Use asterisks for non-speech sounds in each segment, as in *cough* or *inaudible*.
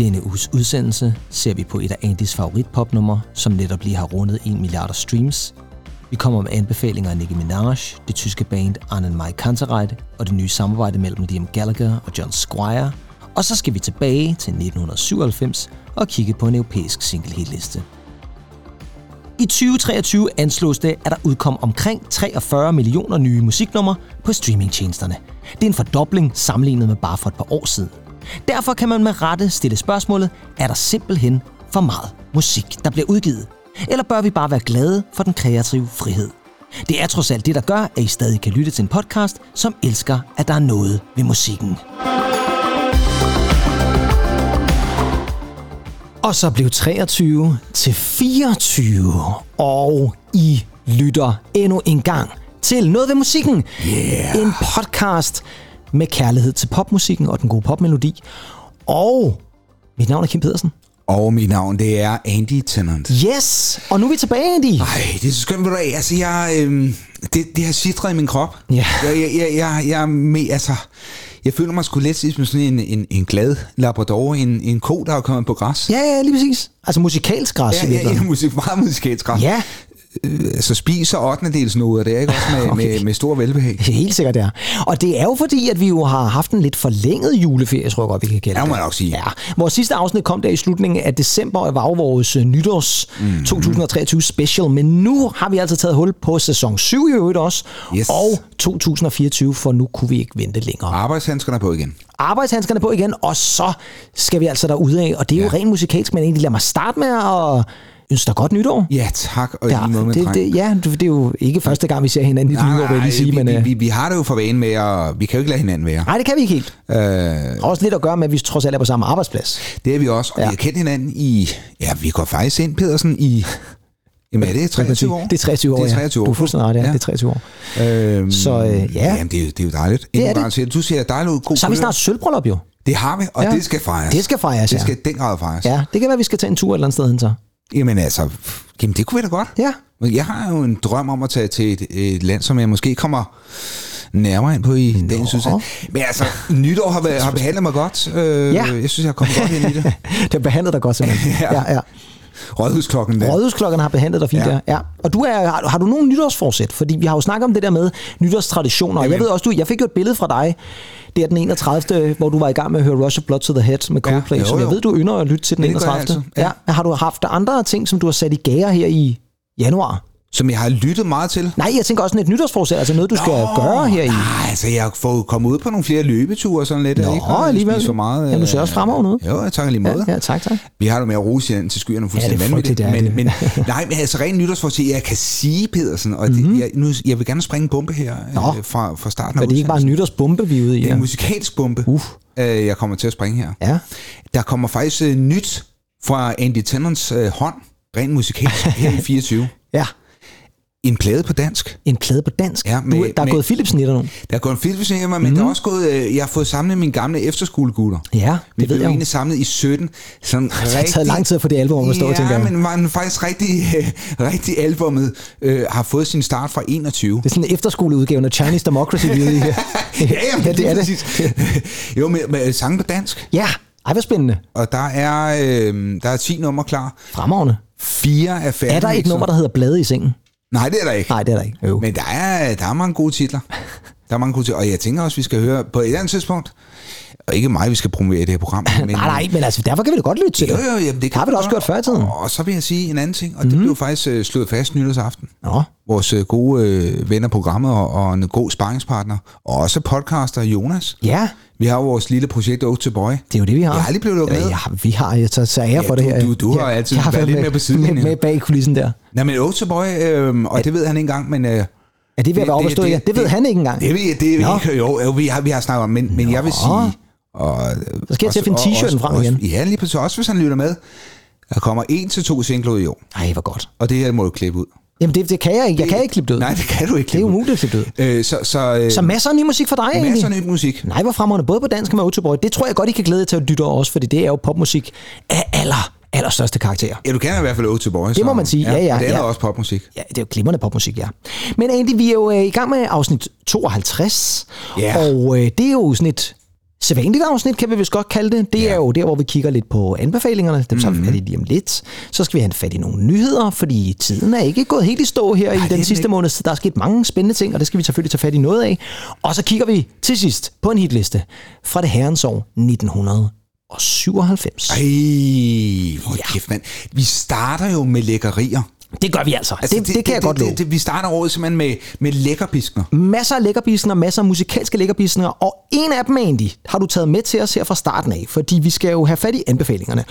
denne uges udsendelse ser vi på et af Andys favoritpopnummer, som netop lige har rundet 1 milliard streams. Vi kommer med anbefalinger af Nicki Minaj, det tyske band Arne Mai Kantereit og det nye samarbejde mellem Liam Gallagher og John Squire. Og så skal vi tilbage til 1997 og kigge på en europæisk single hitliste. I 2023 anslås det, at der udkom omkring 43 millioner nye musiknumre på streamingtjenesterne. Det er en fordobling sammenlignet med bare for et par år siden. Derfor kan man med rette stille spørgsmålet, er der simpelthen for meget musik, der bliver udgivet? Eller bør vi bare være glade for den kreative frihed? Det er trods alt det, der gør, at I stadig kan lytte til en podcast, som elsker, at der er noget ved musikken. Og så blev 23 til 24, og I lytter endnu en gang til Noget ved musikken. Yeah. En podcast med kærlighed til popmusikken og den gode popmelodi. Og mit navn er Kim Pedersen. Og mit navn, det er Andy Tennant. Yes! Og nu er vi tilbage, Andy. Nej, det er så skønt, ved du Altså, jeg, øhm, det, det har sidret i min krop. Ja. Jeg, jeg, jeg, jeg, jeg, er med, altså, jeg føler mig sgu lidt som sådan en, en, en glad labrador, en, en ko, der er kommet på græs. Ja, ja, lige præcis. Altså musikalsk græs Ja, ja, ja, musik, meget musikalsk græs. Ja, Øh, altså spiser 8. dels noget, og det ikke også med, *laughs* Okay. med, med stor velbehag. *laughs* helt sikkert er. Og det er jo fordi, at vi jo har haft en lidt forlænget juleferie, tror jeg godt, vi kan kalde Ja, det. må jeg nok sige. Ja. Vores sidste afsnit kom der i slutningen af december, og var jo vores øh, nytårs Mhm. 2023 special. Men nu har vi altså taget hul på sæson 7 i øvrigt også, Yes. og 2024, for nu kunne vi ikke vente længere. Arbejdshandskerne er på igen. arbejdshandskerne på igen, og så skal vi altså derudad af. Og det er jo Ja. rent musikalsk, men egentlig lad mig starte med at ønske dig godt nytår. Ja, tak. Og Ja, ja, måde med det, dreng. det, ja, det er jo ikke første gang, vi ser hinanden i Nej, nytår, vil jeg lige sige. vi, Men, vi, øh, vi, vi har det jo for vane med, at vi kan jo ikke lade hinanden være. nej, det kan vi ikke helt. Øh, Også lidt at gøre med, at vi trods alt er på samme arbejdsplads. det er vi også, og Ja. ja. vi har kendt hinanden i... Ja, vi går faktisk ind, Pedersen, i... Jamen er det 23 år? Det er 23 år, Det er ja. 23 år. Du er fuldstændig ret, ja. Ja. Det er 23 år. Øhm, Så, øh, ja. Jamen, det, er, jo- det er jo dejligt. Det er det. siger, Du siger dejligt ud. God Så har vi snart sølvbrøllup jo. Det har vi, og Ja. ja. det skal fejres. Det skal fejres, Det ja. skal den grad fejres. Ja, det kan være, at vi skal tage en tur et eller andet sted hen så. Jamen altså, jamen, det kunne vi da godt. Ja. Jeg har jo en drøm om at tage til et, et land, som jeg måske kommer nærmere ind på i Nå. dagens udsendelse. Men altså, nytår har, været- har behandlet mig godt. Øh, Ja. Jeg synes, jeg har kommet godt ind i det. *laughs* Det har behandlet dig godt simpelthen. *laughs* Ja. ja, ja. Rådhusklokken der. Rådhusklokken har behandlet dig fint ja. Der. Ja. Og du er, har, har du nogen nytårsforsæt? Fordi vi har jo snakket om det der med nytårstraditioner. Og jeg Jamen. ved også, du, jeg fik jo et billede fra dig, det er den 31. hvor du var i gang med at høre Rush of Blood to the Head med Ja, Coldplay, jo, som jeg jo. ved, du ynder at lytte til den Det gør jeg 31. altid, ja. ja. Har du haft andre ting, som du har sat i gære her i januar? Som jeg har lyttet meget til. Nej, jeg tænker også sådan et nytårsforsæt, altså noget, du skal gøre her i... Nej, altså jeg har fået kommet ud på nogle flere løbeture og sådan lidt. Nå, ikke? Og alligevel. for meget. Ja, du ser også fremover noget. Jo, jeg takker lige måde. Ja, ja, tak, tak. Vi har det med at rose hinanden til skyerne fuldstændig Ja, det er vanvittigt. frygteligt, Men, det men, *laughs* nej, men altså rent nytårsforsæt, jeg kan sige, Pedersen, og det, jeg, nu, jeg vil gerne springe en bombe her Mhm. Nå. øh, fra, fra starten af Men det er ikke bare en nytårsbombe, vi er ude i. Det er en musikalsk bombe, Uff. øh, jeg kommer til at springe her. ja. Der kommer faktisk øh, nyt fra Andy Tennants øh, hånd, rent musikalsk, her i *laughs* 24. ja. En plade på dansk. En plade på dansk. Ja, du, med- der er med- gået Philips-nitter nu. Der er gået Philips med mig, men mm. der er også gået, øh, jeg har fået samlet mine gamle efterskolegutter. Ja, Vi det ved blev jeg egentlig samlet i 17. Sådan Det har taget lang tid at få det album at stå, ja, tænker jeg. men den faktisk rigtig, øh, *laughs* rigtig albummet øh, har fået sin start fra 21. Det er sådan en efterskoleudgave af Chinese Democracy, vi er i her. *laughs* ja, ja, *laughs* det er det. præcis. jo, med, med sange på dansk. Ja, ej, hvor spændende. Og der er, øh, der er 10 numre klar. Fremragende. Fire er færdige. Er der et nummer, der hedder Blade i sengen? Nej, det er der ikke. Nej, det er der ikke. Jo. Men der er, der er mange gode titler. Der er mange gode titler. Og jeg tænker også, vi skal høre på et andet tidspunkt. Og ikke mig, vi skal promovere det her program. *laughs* Men, nej, nej, men altså, derfor kan vi da godt lytte til Jo, det. jo, jamen, det Har vi da også gjort før i tiden. Og, og så vil jeg sige en anden ting, og mm. det blev faktisk øh, slået fast nytårsaften. Nå, Vores øh, gode øh, ven af programmet og, og en god sparringspartner, og også podcaster Jonas. ja, Vi har jo vores lille projekt Oak to Boy. det er jo det, vi har. Jeg har aldrig blevet lukket Eller, med. ja, vi har, jeg tager ære Ja, for det her. du- du har Ja, altid været lidt med, mere på sidelinjen. Med, med bag kulissen der. Nej, men Oak to Boy, øh, og det ved han ikke engang, men... Øh, Er det ved at være op at stå? Ja, det ved han ikke engang. Det, det, det, det jo, jo, vi har, vi har snakket om, men, men jeg vil sige... Og, Så skal jeg til at finde t-shirten frem også- igen. Ja, lige præcis. Også hvis han lytter med. Der kommer en til to singler i år, Ej, hvor godt. og det her må du klippe ud. Jamen, det, det kan jeg ikke. Jeg kan ikke klippe det ud. Nej, det kan du ikke det er klippe umuligt at klippe det ud. Øh, så, så, øh, Så masser af ny musik for dig, egentlig. masser af nyt musik. Nej, hvor fremragende. Både på dansk og med Autoboy. Det tror jeg godt, I kan glæde jer til at lytte over også, fordi det er jo popmusik af aller, allerstørste karakter. Ja, du kan i hvert fald Oak to Boy. Det må man sige. Ja, ja, og det er ja. også popmusik. Ja, det er jo glimrende popmusik, ja. Men egentlig, vi er jo øh, i gang med afsnit 52, Ja. og øh, det er jo sådan et sædvanligt afsnit, kan vi vist godt kalde det. Det ja. er jo der, hvor vi kigger lidt på anbefalingerne. Dem tager vi fat i lige om lidt. Så skal vi have fat i nogle nyheder, fordi tiden er ikke gået helt i stå her Nej, i den sidste ikke. måned. Der er sket mange spændende ting, og det skal vi selvfølgelig tage fat i noget af. Og så kigger vi til sidst på en hitliste fra det herrens år 1997. Ej, hvor ja. kæft, mand. Vi starter jo med lækkerier. Det gør vi altså. altså det, det, det kan det, jeg godt love. Det, det, vi starter året simpelthen med, med lækkerbiskner. Masser af lækkerbiskner, masser af musikalske lækkerbiskner, og en af dem, Andy, har du taget med til os her fra starten af, fordi vi skal jo have fat i anbefalingerne.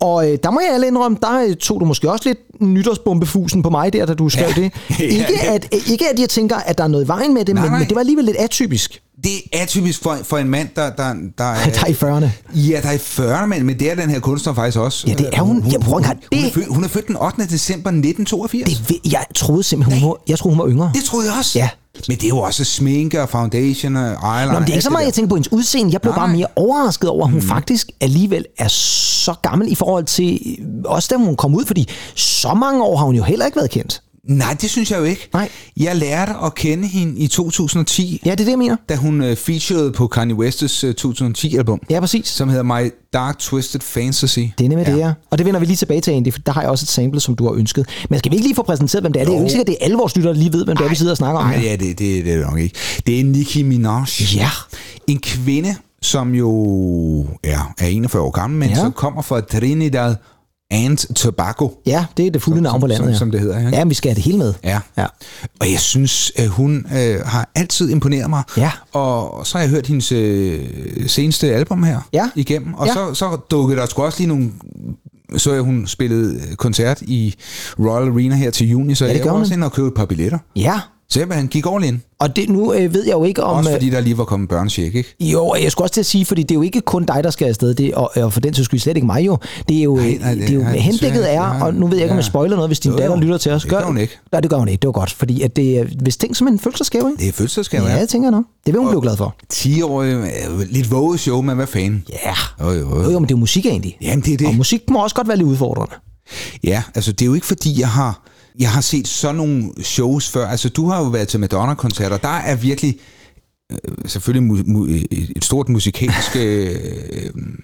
Og øh, der må jeg alle indrømme, der øh, tog du måske også lidt nytårsbombefusen på mig der, da du skrev *laughs* ja. det. Ikke, At, ikke at jeg tænker, at der er noget i vejen med det, nej, men, nej. men det var alligevel lidt atypisk. Det er atypisk for, for en mand, der, der, der, er, *laughs* der er i 40'erne. Ja, der er i 40'erne, men, men det er den her kunstner faktisk også. Ja, det er hun. Hun, hun, hun, hun, hun, er, født, hun er født den 8. december 1982. Det, jeg troede simpelthen, hun var, jeg troede, hun var yngre. Det troede jeg også. Ja. Men det er jo også sminke og foundation og eyeliner. Nå, men det er ikke så meget, jeg tænker på hendes udseende. Jeg blev Nej. bare mere overrasket over, at hun mm. faktisk alligevel er så gammel i forhold til, også da hun kom ud, fordi så mange år har hun jo heller ikke været kendt. Nej, det synes jeg jo ikke. Nej. Jeg lærte at kende hende i 2010. Ja, det er det, jeg mener. Da hun uh, featured på Kanye West's uh, 2010-album. Ja, præcis. Som hedder My Dark Twisted Fantasy. Det er nemlig ja. det, ja. Og det vender vi lige tilbage til, Andy, for der har jeg også et sample, som du har ønsket. Men skal vi ikke lige få præsenteret, hvem det er? Jo. Det er jo ikke sikkert, at det er alle vores lyttere, der lige ved, hvem det er, vi sidder og snakker om Nej, ja, det, det, det er det nok ikke. Det er Nicki Minaj. Ja. En kvinde, som jo er, er 41 år gammel, men ja. så kommer fra Trinidad and Tobacco. Ja, det er det fulde navn på landet. Som, ja. som det hedder. Ja, ja vi skal have det hele med. Ja. ja. Og jeg synes, at hun øh, har altid imponeret mig. Ja. Og så har jeg hørt hendes øh, seneste album her ja. igennem. Og ja. så, så dukkede der sgu også lige nogle så jeg, hun spillede koncert i Royal Arena her til juni, så ja, jeg var også inde og købe et par billetter. Ja, så han gik all in. Og det, nu øh, ved jeg jo ikke om... Også fordi der lige var kommet børnecheck, ikke? Jo, jeg skulle også til at sige, fordi det er jo ikke kun dig, der skal afsted, det, og, og for den så skulle slet ikke mig jo. Det er jo, nej, nej, det, er jo nej, henblikket er, og nu ved jeg ikke, om jeg spoiler noget, hvis din jo, datter lytter til os. Det gør hun ikke. Nej, det gør hun ikke, det var godt, fordi at det er hvis ting som en fødselsdagsgave, ikke? Det er fødselsdagsgave, ja. Ja, det tænker jeg nok. Det vil hun blive glad for. 10 år, lidt våget show, men hvad fanden? Ja, jo, jo, jo. jo, jo men det er jo musik egentlig. Jamen, det er det. Og musik må også godt være lidt udfordrende. Ja, altså det er jo ikke fordi, jeg har jeg har set sådan nogle shows før. Altså, du har jo været til Madonna-koncerter. Der er virkelig øh, selvfølgelig mu- mu- et stort musikalsk... Øh,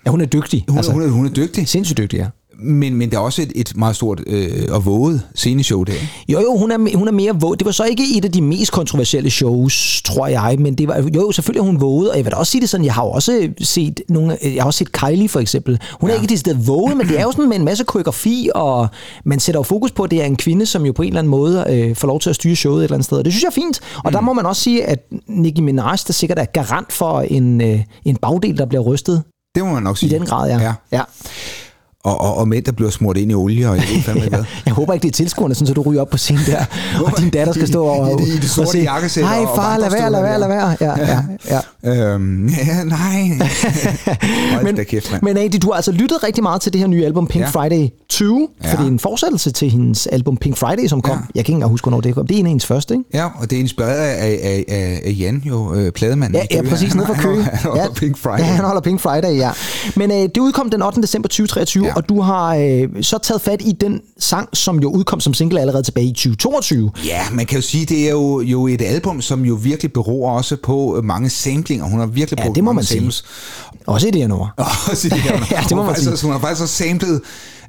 ja, hun er dygtig. Hun, altså, hun, er, hun er dygtig. Sindssygt dygtig, ja. Men, men der er også et, et meget stort øh, og våget sceneshow der. Jo, jo, hun er, hun er mere våget. Det var så ikke et af de mest kontroversielle shows, tror jeg, men det var, jo, selvfølgelig er hun våget, og jeg vil da også sige det sådan, jeg har også set nogle, jeg har også set Kylie for eksempel. Hun ja. er ikke det sted våget, men det er jo sådan med en masse koreografi, og man sætter jo fokus på, at det er en kvinde, som jo på en eller anden måde øh, får lov til at styre showet et eller andet sted, og det synes jeg er fint. Og mm. der må man også sige, at Nicki Minaj, der sikkert er garant for en, øh, en bagdel, der bliver rystet. Det må man nok sige. I den grad, ja. ja. ja og, og, og mænd, der bliver smurt ind i olie, og jeg ved fandme *laughs* ja, Jeg håber ikke, det er tilskuerne, sådan, så du ryger op på scenen der, og din datter skal stå og, I, i det sorte sige, jakkesæt. Nej, far, lad være, lad være, lad være. Ja, ja, ja. øhm, ja nej. *laughs* men, kæft, men Adi, du har altså lyttet rigtig meget til det her nye album, Pink ja. Friday 2, ja. for det er en fortsættelse til hendes album Pink Friday, som kom. Ja. Jeg kan ikke engang huske, hvornår det kom. Det er en af hendes første, ikke? Ja, og det er inspireret af, af, af, af Jan, jo, øh, plademanden. Ja, ja præcis, nede fra *laughs* Køge. Han holder ja, Pink Friday. Ja, han holder Pink Friday, ja. Men øh, det udkom den 8. december 2023, ja. Og du har øh, øh, så taget fat i den sang, som jo udkom som single allerede tilbage i 2022. Ja, man kan jo sige, det er jo, jo et album, som jo virkelig beror også på mange samplinger. Hun har virkelig ja, brugt det må man samples. sige. Også i det her nummer. også i det her *laughs* ja, det må man sige. Hun har faktisk også samlet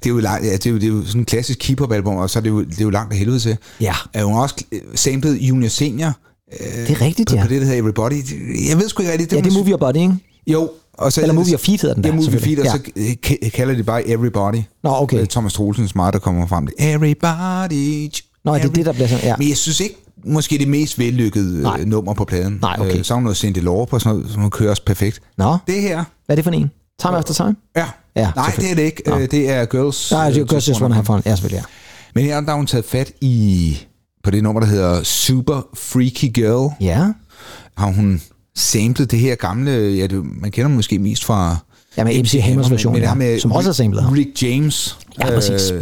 det er jo, ja, det er jo, det er jo sådan en klassisk keep-up-album, og så er det jo, det er jo langt af helvede til. Ja. Uh, hun har også samlet Junior Senior. det er rigtigt, på, ja. På det, der hedder Everybody. Jeg ved sgu ikke rigtigt. Det ja, det er Movie Your Body, ikke? Jo, og så, Eller Movie of Feet hedder den der. Ja, Movie Feet, og ja. så kalder de bare Everybody. Nå, okay. Thomas Troelsens meget, der kommer frem. Everybody. Nå, det er det, der bliver sådan, ja. Men jeg synes ikke, måske det mest vellykkede øh, Nej. nummer på pladen. Nej, okay. Øh, så noget Cindy Lauper, sådan noget, som kører også perfekt. Nå. Det her. Hvad er det for en? Time After Time? Ja. ja Nej, det er det ikke. Nå. Øh, det er Girls. Nej, det er Girls Just Wanna Have Fun. Ja, selvfølgelig, ja. Men her der har hun taget fat i på det nummer, der hedder Super Freaky Girl. Ja. Har hun samlet det her gamle, ja, det, man kender måske mest fra... Ja, med MC Hammers version, ja, med som også er samlet. Rick James. Ja, præcis. Øh,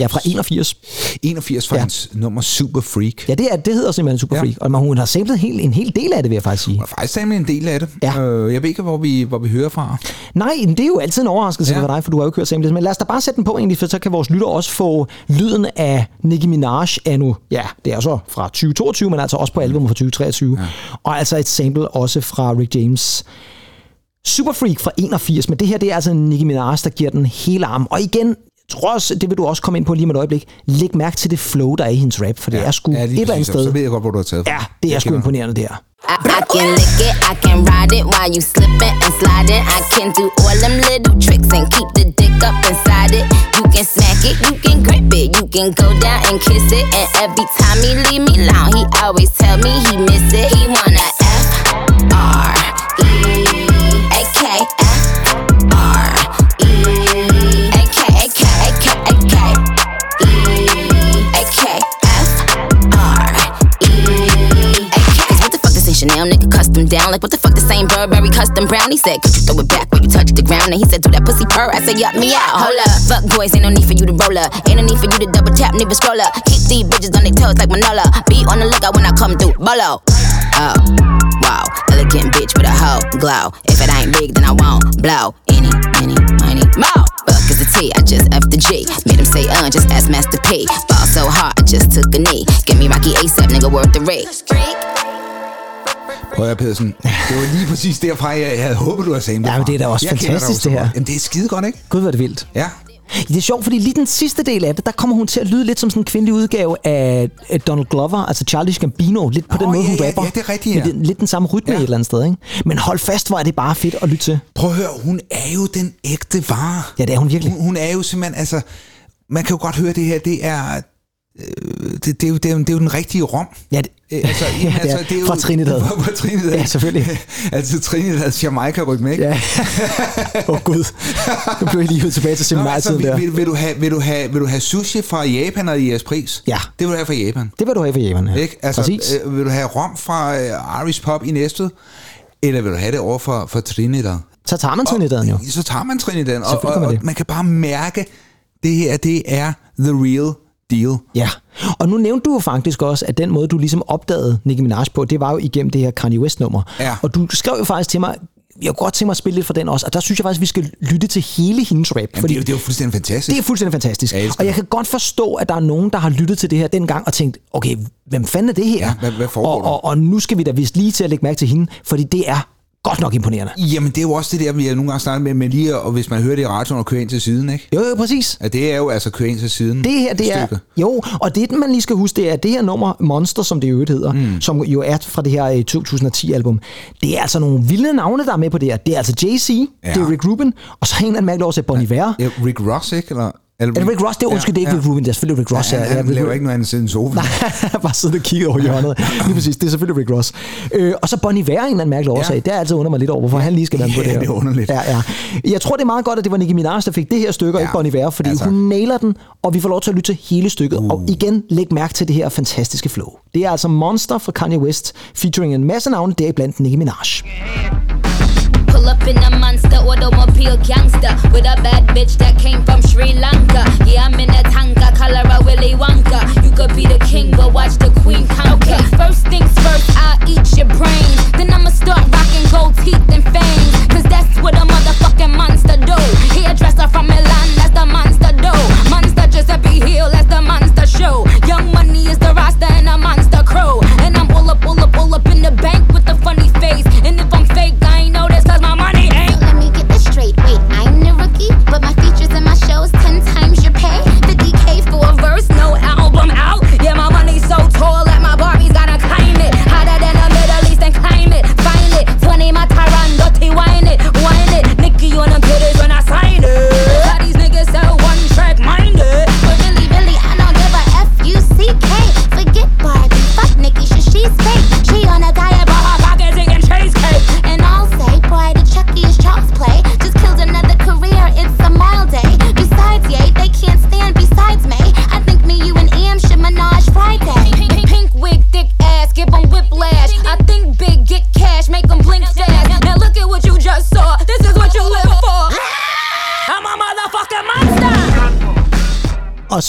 ja, fra 81. 81 fra ja. hans nummer Super Freak. Ja, det, er, det hedder simpelthen Super ja. Freak. Og hun har samlet helt, en hel del af det, vil jeg faktisk sige. Hun har faktisk samlet en del af det. Ja. Øh, jeg ved ikke, hvor vi, hvor vi hører fra. Nej, det er jo altid en overraskelse ja. for dig, for du har jo ikke hørt samlet. Men lad os da bare sætte den på egentlig, for så kan vores lytter også få lyden af Nicki Minaj nu. Ja, det er så fra 2022, men altså også på albumet fra 2023. Ja. Og altså et sample også fra Rick James Super Freak fra 81, men det her det er altså Nicki Minaj, der giver den hele arm. Og igen, også, det vil du også komme ind på lige med et øjeblik, læg mærke til det flow, der er i hendes rap, for det er sgu ja, et eller andet sted. Så ved jeg godt, hvor du har taget fra. Ja, det er sgu imponerende der. I, I can lick it, I can ride it while you slipping and sliding. I can do all them little tricks and keep the dick up inside it. You can smack it, you can grip it, you can go down and kiss it. And every time he leave me alone, he always tell me he miss it. He wanna F R E Chanel nigga custom down? Like what the fuck this ain't Burberry custom brown? He said, could you throw it back when you touch the ground? And he said, do that pussy purr. I said, yup me out. Hold up, fuck boys, ain't no need for you to roll up. Ain't no need for you to double tap, neither scroll up. Keep these bitches on their toes like Manola. Be on the lookout when I come through. Bolo. Oh, wow, elegant bitch with a hoe glow. If it ain't big, then I won't blow. Any, any, money, more. Fuck is the T, I just F the G. Made him say, uh, just ask Master P. Ball so hard, I just took a knee. Give me Rocky ASAP, nigga, worth the rate. Prøv at Pedersen. Det var lige præcis derfra, jeg, havde håbet, du havde sagt Ja, men det er da også Jeg fantastisk, det her. Jamen, det er skide godt, ikke? Gud, hvor er det vildt. Ja. Det er sjovt, fordi lige den sidste del af det, der kommer hun til at lyde lidt som sådan en kvindelig udgave af Donald Glover, altså Charlie Gambino, lidt på Nå, den måde, ja, hun rapper. ja, det er rigtigt, ja. den, lidt den samme rytme ja. et eller andet sted, ikke? Men hold fast, hvor er det bare fedt at lytte til. Prøv at høre, hun er jo den ægte vare. Ja, det er hun virkelig. Hun, hun er jo simpelthen, altså... Man kan jo godt høre, det her, det er... Øh, det, det, er jo, det, er jo, det er jo den rigtige rom. Ja, det, Øh, Altså, *laughs* ja, det er, det er jo, fra Trinidad. Fra, *laughs* fra Trinidad. Ja, selvfølgelig. *laughs* altså Trinidad, Jamaica ryk med? Ja. Åh oh, gud. Nu blev jeg lige ud tilbage til Nå, altså, der. vil, vil, du have, vil, du have, vil du have sushi fra Japan og jeres pris? Ja. Det vil du have fra Japan. Det vil du have for Japan, ja. Ikke? Altså, Præcis. øh, vil du have rom fra øh, Irish Pub i Næstved? Eller vil du have det over for, for Trinidad? Så tager man Trinidaden jo. Så tager man Trinidad, og, og, og man kan bare mærke, det her, det er the real deal. Ja, og nu nævnte du jo faktisk også, at den måde, du ligesom opdagede Nicki Minaj på, det var jo igennem det her Kanye West-nummer. Ja. Og du skrev jo faktisk til mig, jeg kunne godt tænke mig at spille lidt for den også, og der synes jeg faktisk, vi skal lytte til hele hendes rap. Jamen, det, er det er jo fuldstændig fantastisk. det er fuldstændig fantastisk. Jeg og jeg kan godt forstå, at der er nogen, der har lyttet til det her dengang og tænkt, okay, hvem fanden er det her? Ja, hvad- hvad og, og, og nu skal vi da vist lige til at lægge mærke til hende, fordi det er godt nok imponerende. Jamen, det er jo også det der, vi har nogle gange snakket med, men lige, og hvis man hører det i radioen og kører ind til siden, ikke? Jo, jo, præcis. Ja, det er jo altså kører ind til siden. Det her, det er... stykke. Jo, og det, man lige skal huske, det er, at det her nummer, Monster, som det i øvrigt hedder, mm. som jo er fra det her øh, 2010-album, det er altså nogle vilde navne, der er med på det her. Det er altså Jay-Z, ja. det er Rick Rubin, og så en eller anden mærkelig årsag, Bon Iver. Ja, Rick Ross, ikke? Eller Er det Rick Ross? Det er, undskyld, det er ikke Rick Rubin, det er selvfølgelig Rick Ross. Ja, han, ja, han laver ikke noget andet siden sofa. Nej, *laughs* bare sidde og kigge over hjørnet. *laughs* Lige præcis, det er selvfølgelig Rick Ross. Øh, og så Bon Iver, en eller anden mærkelig årsag. Ja. Det er altid under mig lidt over, hvorfor han lige skal være *laughs* på Ja, det her. det er underligt. Ja, ja. Jeg tror, det er meget godt, at det var Nicki Minaj, der fik det her stykke, og Ja. ikke Bon Iver, fordi Ja, tak. hun nailer den, og vi får lov til at lytte til hele stykket. Uh. Og igen, læg mærke til det her fantastiske flow. Det er altså Monster fra Kanye West, featuring en masse navne, deriblandt Nicki Minaj. Pull up in a monster automobile gangster with a bad bitch that came from Sri Lanka. Yeah, I'm in a tanga, color a Willy Wonka. You could be the king, but watch the queen conquer. Okay, first things first, I'll eat your brains. Then I'ma start rocking gold teeth and fangs. Cause that's what a motherfucking monster do. Hairdresser from Milan, that's the monster do. Monster Giuseppe Hill, that's the monster show. Young money is the roster and a monster crew. And I'm pull up, pull up, pull up in the bank with a funny face. And if I'm fake, I ain't know cause my money eh? ain't. Let me get this straight. Wait, I'm the rookie, but my features and my shows ten times your pay. 50k for a verse, no album out.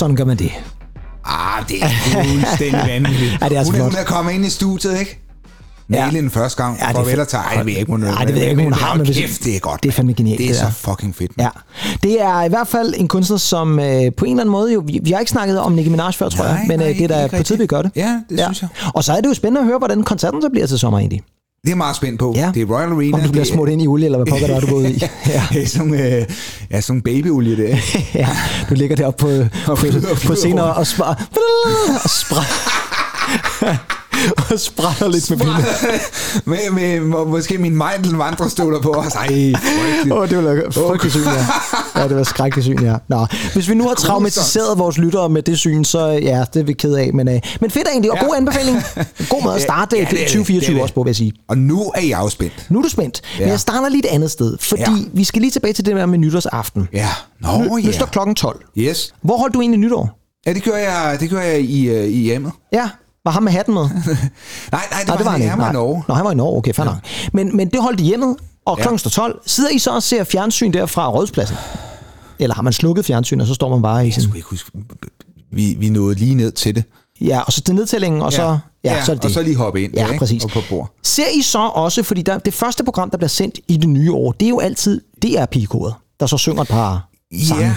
Sådan gør man det. Ah, det er fuldstændig *laughs* vanvittigt. Ja, det er altså hun, hun er kommet ind i studiet, ikke? Ja. Nail den første gang. Ja, Ja, det er det fe- er Ej, det ved jeg ikke, hun Nej, det ved jeg ikke, hun har, men kæft, det er godt. det er fandme genialt, Det er så fucking fedt. Ja, det er i hvert fald en kunstner, som øh, på en eller anden måde jo, vi, vi har ikke snakket om Nicki Minaj før, tror Nej, jeg, men nej, øh, det er da på tide, vi gør det. Ja, det synes jeg. Og så er det jo spændende at høre, hvordan koncerten så bliver til sommer egentlig. Det er meget spændt på. Ja. Det er Royal Arena. Om du bliver det er- smurt ind i olie, eller hvad pokker der er du gået i. *laughs* Ja. er sådan, øh, ja, sådan babyolie, det er. *laughs* ja, du ligger deroppe på, *laughs* på, flyder- på flyder scenen rundt. og, spra- og sprætter *laughs* og sprætter lidt med pinde. med, med, må, måske min Meindl vandrestøvler på os. Ej, frygteligt. Åh, oh, det var frygteligt syn, ja. Ja, det var skrækkeligt syn, ja. Nå, hvis vi nu har traumatiseret vores lyttere med det syn, så ja, det er vi ked af. Men, øh, men fedt egentlig, og Ja. god anbefaling. God måde at starte Ja, det er det, 2024 det er det. også på, vil jeg sige. Og nu er jeg spændt. Nu er du spændt. Ja. Men jeg starter lige et andet sted, fordi Ja. vi skal lige tilbage til det der med nytårsaften. Ja. Nå, Nu, nu ja. står klokken 12. Yes. Hvor holdt du egentlig nytår? Ja, det gør jeg, det gør jeg i, øh, i hjemmet. Ja, var ham med hatten med? *laughs* Nej, nej, det, Nej, var, han, ikke. han var i. Norge. Nå, han var i Norge, okay, fair ja. nok. Men, men det holdt i hjemmet, og Ja. klokken står 12. Sidder I så og ser fjernsyn der fra Rådspladsen? Eller har man slukket fjernsyn, og så står man bare i Jeg skulle ikke huske. Vi, vi nåede lige ned til det. Ja, og så til nedtællingen, og så... Ja, ja så er det og det. så lige hoppe ind. Ja, ikke? præcis. Og på bord. Ser I så også, fordi der, det første program, der bliver sendt i det nye år, det er jo altid DR-pigekoret, der så synger et par sange. Ja,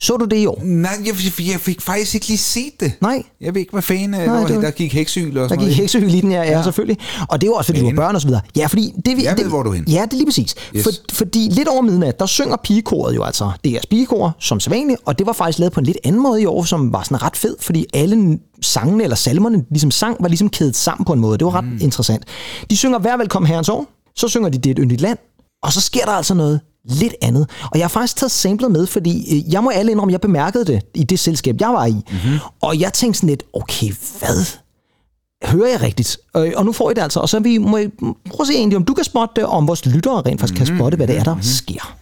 Så du det i år? nej, jeg, jeg fik faktisk ikke lige set det. Nej. Jeg ved ikke, hvad fanden øh, Nej, det var- der gik heksyl og Der sådan gik noget. heksehyl i den, ja, ja, ja, selvfølgelig. Og det er jo også, fordi du har Men- børn og så videre. Ja, fordi... Det, vi- Jeg det, ved, hvor du er henne. Ja, det er lige præcis. Yes. For, fordi lidt over midnat, der synger pigekoret jo altså DR's pigekor, som sædvanligt, og det var faktisk lavet på en lidt anden måde i år, som var sådan ret fed, fordi alle sangene eller salmerne, ligesom sang, var ligesom kædet sammen på en måde. Det var ret mm. interessant. De synger Vær velkommen herrens år, så synger de Det er et yndigt land, og så sker der altså noget lidt andet. Og jeg har faktisk taget samlet med, fordi øh, jeg må alle indrømme, jeg bemærkede det i det selskab, jeg var i. Mm-hmm. Og jeg tænkte sådan lidt, okay, hvad? Hører jeg rigtigt? Og nu får I det altså. Og så vi, må I prøve at se egentlig, om du kan spotte det, og om vores lyttere rent faktisk kan spotte, hvad det er, der sker.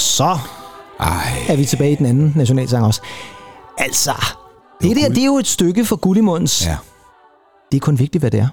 Og så Ej, er vi tilbage i den anden nationalsang også. Altså, det der, det er jo et stykke for Gullimunds. ja. Det er kun vigtigt, hvad det er.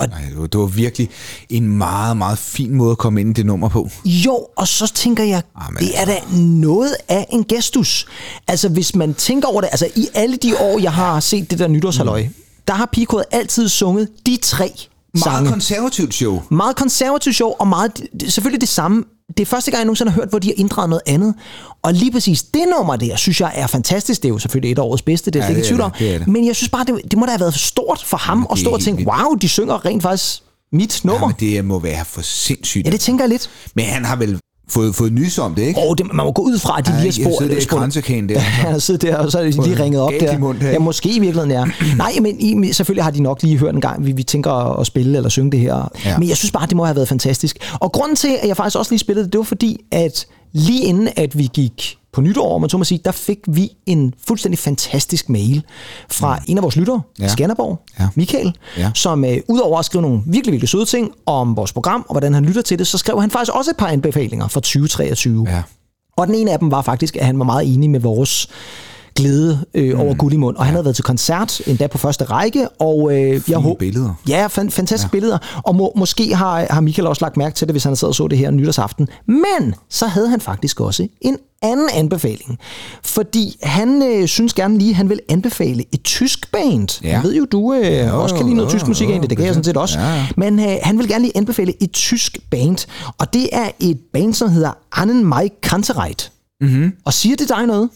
Ej, det, var, det var virkelig en meget, meget fin måde at komme ind i det nummer på. Jo, og så tænker jeg, Jamen, det er da noget af en gestus. Altså, hvis man tænker over det, altså i alle de år, jeg har set det der nytårshalløj, der har Picoet altid sunget de tre Meget sange. konservativt show. Meget konservativt show, og meget, det- selvfølgelig det samme. Det er første gang, jeg nogensinde har hørt, hvor de har inddraget noget andet. Og lige præcis det nummer der, synes jeg er fantastisk. Det er jo selvfølgelig et af årets bedste, det er Ja, ikke tvivl om. Men jeg synes bare, det, det må da have været for stort for ham at stå og tænke, wow, de synger rent faktisk mit nummer. Jamen, det må være for sindssygt. Ja, det tænker jeg lidt. Men han har vel fået, fået nys om det, ikke? Og det, man må gå ud fra, at de Ja, lige har spurgt. sidder der i kransekagen der. *laughs* Han har siddet der, og så er de lige ringet op der. her, Ja, måske i virkeligheden, ja. *clears throat* Nej, men i, selvfølgelig har de nok lige hørt en gang, vi, vi tænker at spille eller synge det her. Ja. Men jeg synes bare, det må have været fantastisk. Og grunden til, at jeg faktisk også lige spillede det, det var fordi, at lige inden at vi gik på nytår, man så må sige, der fik vi en fuldstændig fantastisk mail fra en af vores lyttere. Ja. Skanderborg, Ja. Michael, Ja. som øh, udover at skrive nogle virkelig, virkelig søde ting om vores program, og hvordan han lytter til det, så skrev han faktisk også et par anbefalinger for 2023. Ja. Og den ene af dem var faktisk, at han var meget enig med vores glæde øh, over Gullimund, og han havde været til koncert endda på første række, og øh, jeg håber billeder. Ja, fan, fantastiske ja. billeder, og må, måske har, har Michael også lagt mærke til det, hvis han sad og så det her nytårsaften. Men så havde han faktisk også en anden anbefaling, fordi han øh, synes gerne lige, han vil anbefale et tysk band. Ja. Jeg ved jo, du øh, Jo, også kan lide noget jo, tysk musik jo, egentlig, det kan jeg sådan set også. Ja, ja. Men øh, han vil gerne lige anbefale et tysk band, og det er et band, som hedder Annen Mai Kantereit. Mm-hmm. Og siger det dig noget?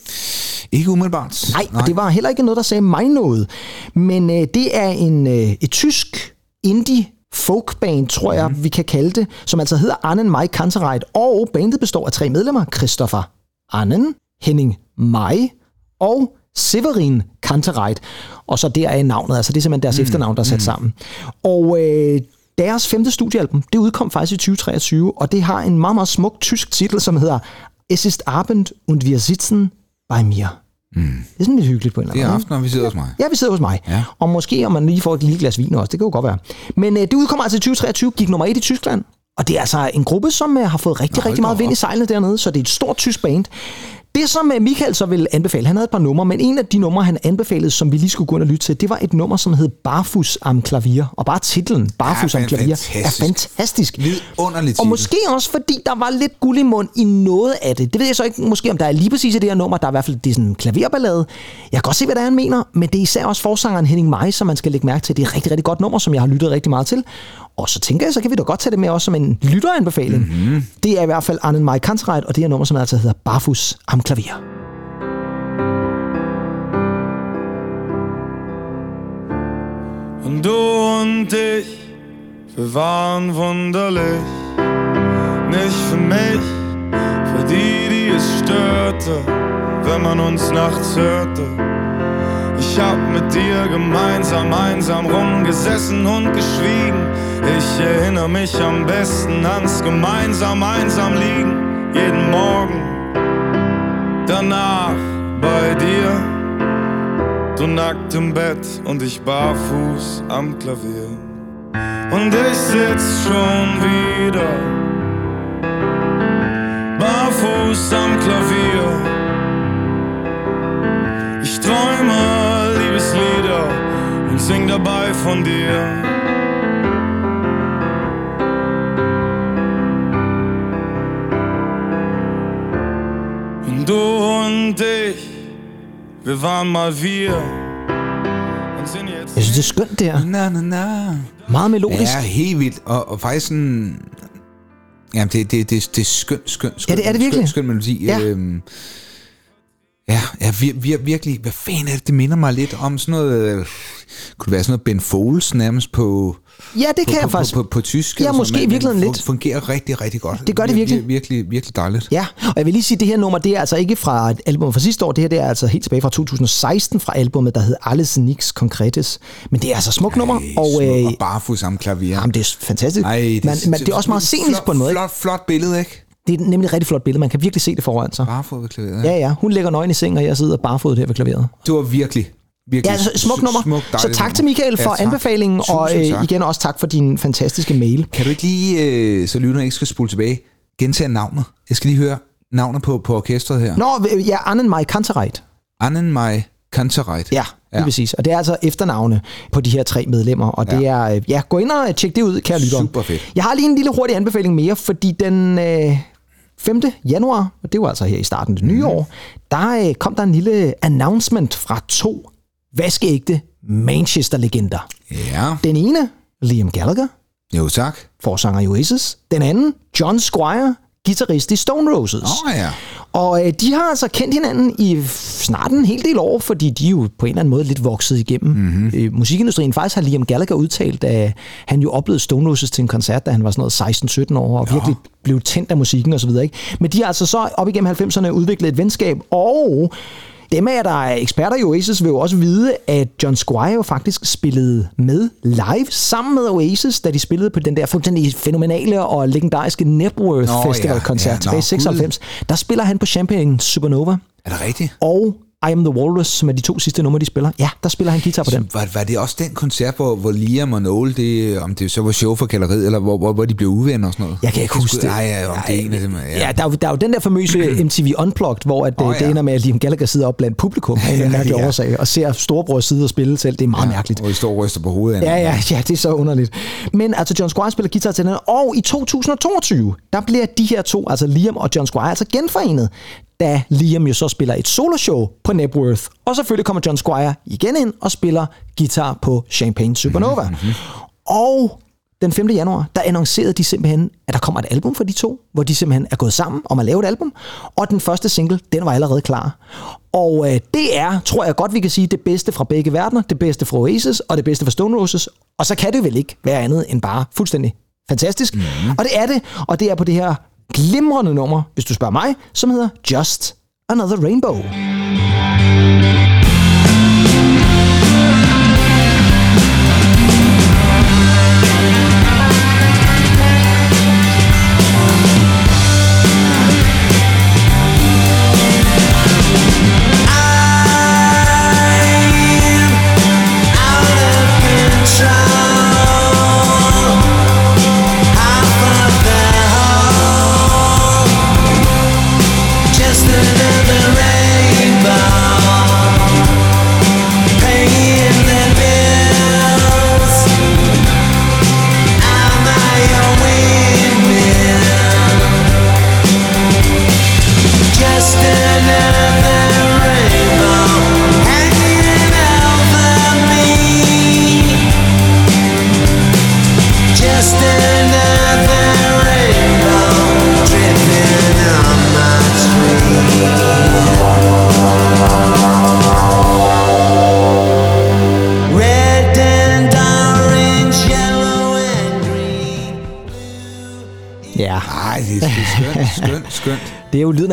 Ikke umiddelbart. Nej, og det var heller ikke noget, der sagde mig noget. Men øh, det er en, øh, et tysk indie folkband, tror jeg, vi kan kalde det, som altså hedder Annen Mai Kantereit, og bandet består af tre medlemmer, Christopher Annen, Henning Mai og Severin Kantereit, og så der er navnet, altså det er simpelthen deres mm. efternavn, der er sat mm. sammen. Og øh, deres femte studiealbum, det udkom faktisk i 2023, og det har en meget, meget smuk tysk titel, som hedder Es ist Abend und wir sitzen bei mir. Mm. Det er sådan lidt hyggeligt på en eller Det anden er måde. aften, og vi sidder hos mig. Ja, vi sidder hos mig. Ja. Og måske om man lige får et lille glas vin også, det kan jo godt være. Men øh, det udkommer altså i 2023, gik nummer et i Tyskland. Og det er altså en gruppe, som øh, har fået rigtig, Nå, rigtig meget vind i sejlene dernede, så det er et stort tysk band. Det, som øh, Michael så vil anbefale, han havde et par numre, men en af de numre, han anbefalede, som vi lige skulle gå ind og lytte til, det var et nummer, som hed Barfus am Klavier. Og bare titlen, Barfus Ja, am Klavier, fantastisk. er fantastisk. Vidunderligt Og måske også fordi der var lidt guld i mund i noget af det. Det ved jeg så ikke måske, om der er lige præcis i det her nummer. Der er i hvert fald det er sådan en klaverballade. Jeg kan godt se, hvad det er, han mener, men det er især også forsangeren Henning Mai, som man skal lægge mærke til. Det er et rigtig, rigtig godt nummer, som jeg har lyttet rigtig meget til. Og så tænker jeg, så kan vi da godt tage det med også som en lytteranbefaling. Mm-hmm. Det er i hvert fald Arnen Mai Kantereit, og det er nummer, som altså hedder Barfus am Klavier. Und du und ich, wir waren wunderlich. Nicht für mich, für die, die es störte, wenn man uns nachts hörte. Ich hab mit dir gemeinsam einsam rumgesessen und geschwiegen. Ich erinnere mich am besten ans gemeinsam einsam liegen. Jeden Morgen, danach bei dir. Du nackt im Bett und ich barfuß am Klavier. Und ich sitz schon wieder barfuß am Klavier. Ich träume Liebeslieder und sing dabei von dir. Mal wir. Und sind jetzt Jeg synes, det er skønt, det her. Na, na, na. Meget melodisk. Ja, helt vildt. Og, og faktisk sådan... Jamen, det, det, det, det er skønt, skønt, skønt. Ja, det er det virkelig. Skønt, skønt melodi. Ja. Øhm, ja, ja vir, vir, virkelig. Hvad fanden er det? Det minder mig lidt om sådan noget... Øh, kunne det være sådan noget Ben Foles nærmest på... Ja, det på, kan jeg på, faktisk. På, på, på tysk. Ja, sådan måske i virkeligheden lidt. fun- Fungerer rigtig, rigtig godt. Det gør det Vir- virkelig. vir- Virkelig, virkelig dejligt. Ja, og jeg vil lige sige, at det her nummer, det er altså ikke fra et album fra sidste år. Det her det er altså helt tilbage fra 2016 fra albumet, der hed Alles Nix Concretes. Men det er altså smukt nummer, og, øh, og barfod sammen klavier. jamen, det er fantastisk. Ej, det, men, men det er også meget scenisk på en måde. Flot, flot billede, ikke? Det er nemlig et rigtig flot billede. Man kan virkelig se det foran sig. Barfod ved klaveret. Ja, ja. Hun ligger nøgen i seng, og jeg sidder barefodet her ved klaveret. Det var virkelig, virkelig Ja, altså, smuk nummer. smuk, så tak til nummer. Michael for Ja, tak. anbefalingen, og Tusind øh, tak. igen også tak for din fantastiske mail. Kan du ikke lige, øh, så lytterne ikke skal spole tilbage, gentage navnet? Jeg skal lige høre navnet på, på orkestret her. Nå, øh, ja, Annen Mai Kantereit. Annen Mai Kantereit. Ja, lige Ja. præcis. Og det er altså efternavne på de her tre medlemmer. Og det er, øh, ja, gå ind og tjek det ud, kære lyttere. Super fedt. Jeg har lige en lille hurtig anbefaling mere, fordi den øh, 5. januar, og det var altså her i starten af det nye år, der øh, kom der en lille announcement fra to vaskeægte Manchester-legender. Ja, Den ene, Liam Gallagher, jo tak. forsanger i Oasis. Den anden, John Squire, guitarist i Stone Roses. Åh oh, ja. Og øh, de har altså kendt hinanden i snart en hel del år, fordi de jo på en eller anden måde lidt vokset igennem mm-hmm. øh, musikindustrien. Faktisk har Liam Gallagher udtalt, at han jo oplevede Stone Roses til en koncert, da han var sådan noget 16-17 år, og ja. virkelig blev tændt af musikken osv. Ikke? Men de har altså så op igennem 90'erne udviklet et venskab, og dem af jer, der er eksperter i Oasis, vil jo også vide, at John Squire jo faktisk spillede med live sammen med Oasis, da de spillede på den der fuldstændig fænomenale og legendariske Nepworth Nå, Festival-koncert ja, ja. tilbage i Nå, 96. Der spiller han på Champagne Supernova Er det rigtigt? og I Am The Walrus, som er de to sidste numre, de spiller. Ja, der spiller han guitar på dem. Var, var det også den koncert, hvor, hvor Liam og Noel, det, om det så var show for kalderiet, eller hvor, hvor, hvor de blev uvenner og sådan noget? Jeg kan ikke huske det. Nej, ja, om det er en af dem. Ja, der, er jo, der er jo den der famøse *clears throat* MTV Unplugged, hvor at, oh, det ja. ender med, at Liam Gallagher sidder op blandt publikum af en Ja, mærkelig *laughs* ja. årsag, og ser storebror sidde og spille selv. Det er meget ja, mærkeligt. Og de står og ryster på hovedet. Ja, ja, ja, det er så underligt. Men altså, John Squire spiller guitar til den, og i 2022, der bliver de her to, altså Liam og John Squire, altså genforenet, da Liam jo så spiller et soloshow på Nepworth, og selvfølgelig kommer John Squire igen ind og spiller guitar på Champagne Supernova. Mm-hmm. Og den 5. januar, der annoncerede de simpelthen, at der kommer et album for de to, hvor de simpelthen er gået sammen om at lave et album. Og den første single, den var allerede klar. Og øh, det er, tror jeg godt, vi kan sige, det bedste fra begge verdener. Det bedste fra Oasis, og det bedste fra Stone Roses. Og så kan det vel ikke være andet end bare fuldstændig fantastisk. Mm. Og det er det, og det er på det her glimrende nummer, hvis du spørger mig, som hedder Just Another Rainbow.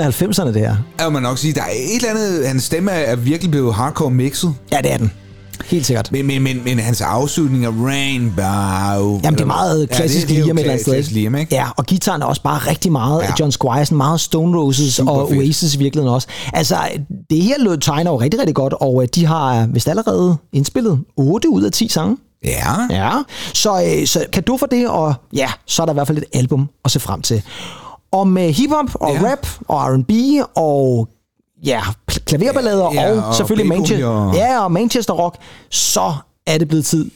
Af 90'erne, det her. Jeg må nok sige, der er et eller andet, hans stemme er virkelig blevet hardcore mixet. Ja, det er den. Helt sikkert. Men, men, men, men hans afslutning af Rainbow... Jamen, det er meget klassisk ja, Liam et eller andet sted. Liam, ikke? Ja, og gitaren er også bare rigtig meget Ja. ja. John Squire, sådan meget Stone Roses Super og fedt. Oasis i virkeligheden også. Altså, det her lød tegner jo rigtig, rigtig godt, og øh, de har vist allerede indspillet 8 ud af 10 sange. Ja. Ja, så, øh, så kan du for det, og ja, så er der i hvert fald et album at se frem til. Og med hiphop og Ja. ja. rap og R&B og ja, kl- klaverballader Ja, og, og selvfølgelig Manchester, og- ja, og Manchester Rock, så er det blevet tid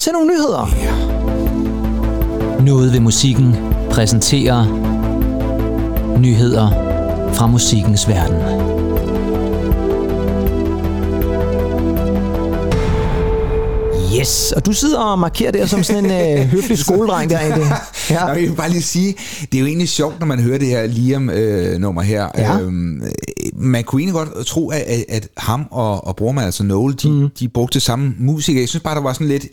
til nogle nyheder. Noget ved musikken præsenterer nyheder fra musikkens verden. Yes, og du sidder og markerer der som sådan en øh, *laughs* høflig skoledreng der. Ja. Jeg vil bare lige sige, det er jo egentlig sjovt, når man hører det her Liam-nummer her. Ja. Øhm, man kunne egentlig godt tro, at, at, ham og, og brormand, altså Noel, de, mm. de brugte samme musiker. Jeg synes bare, der var sådan lidt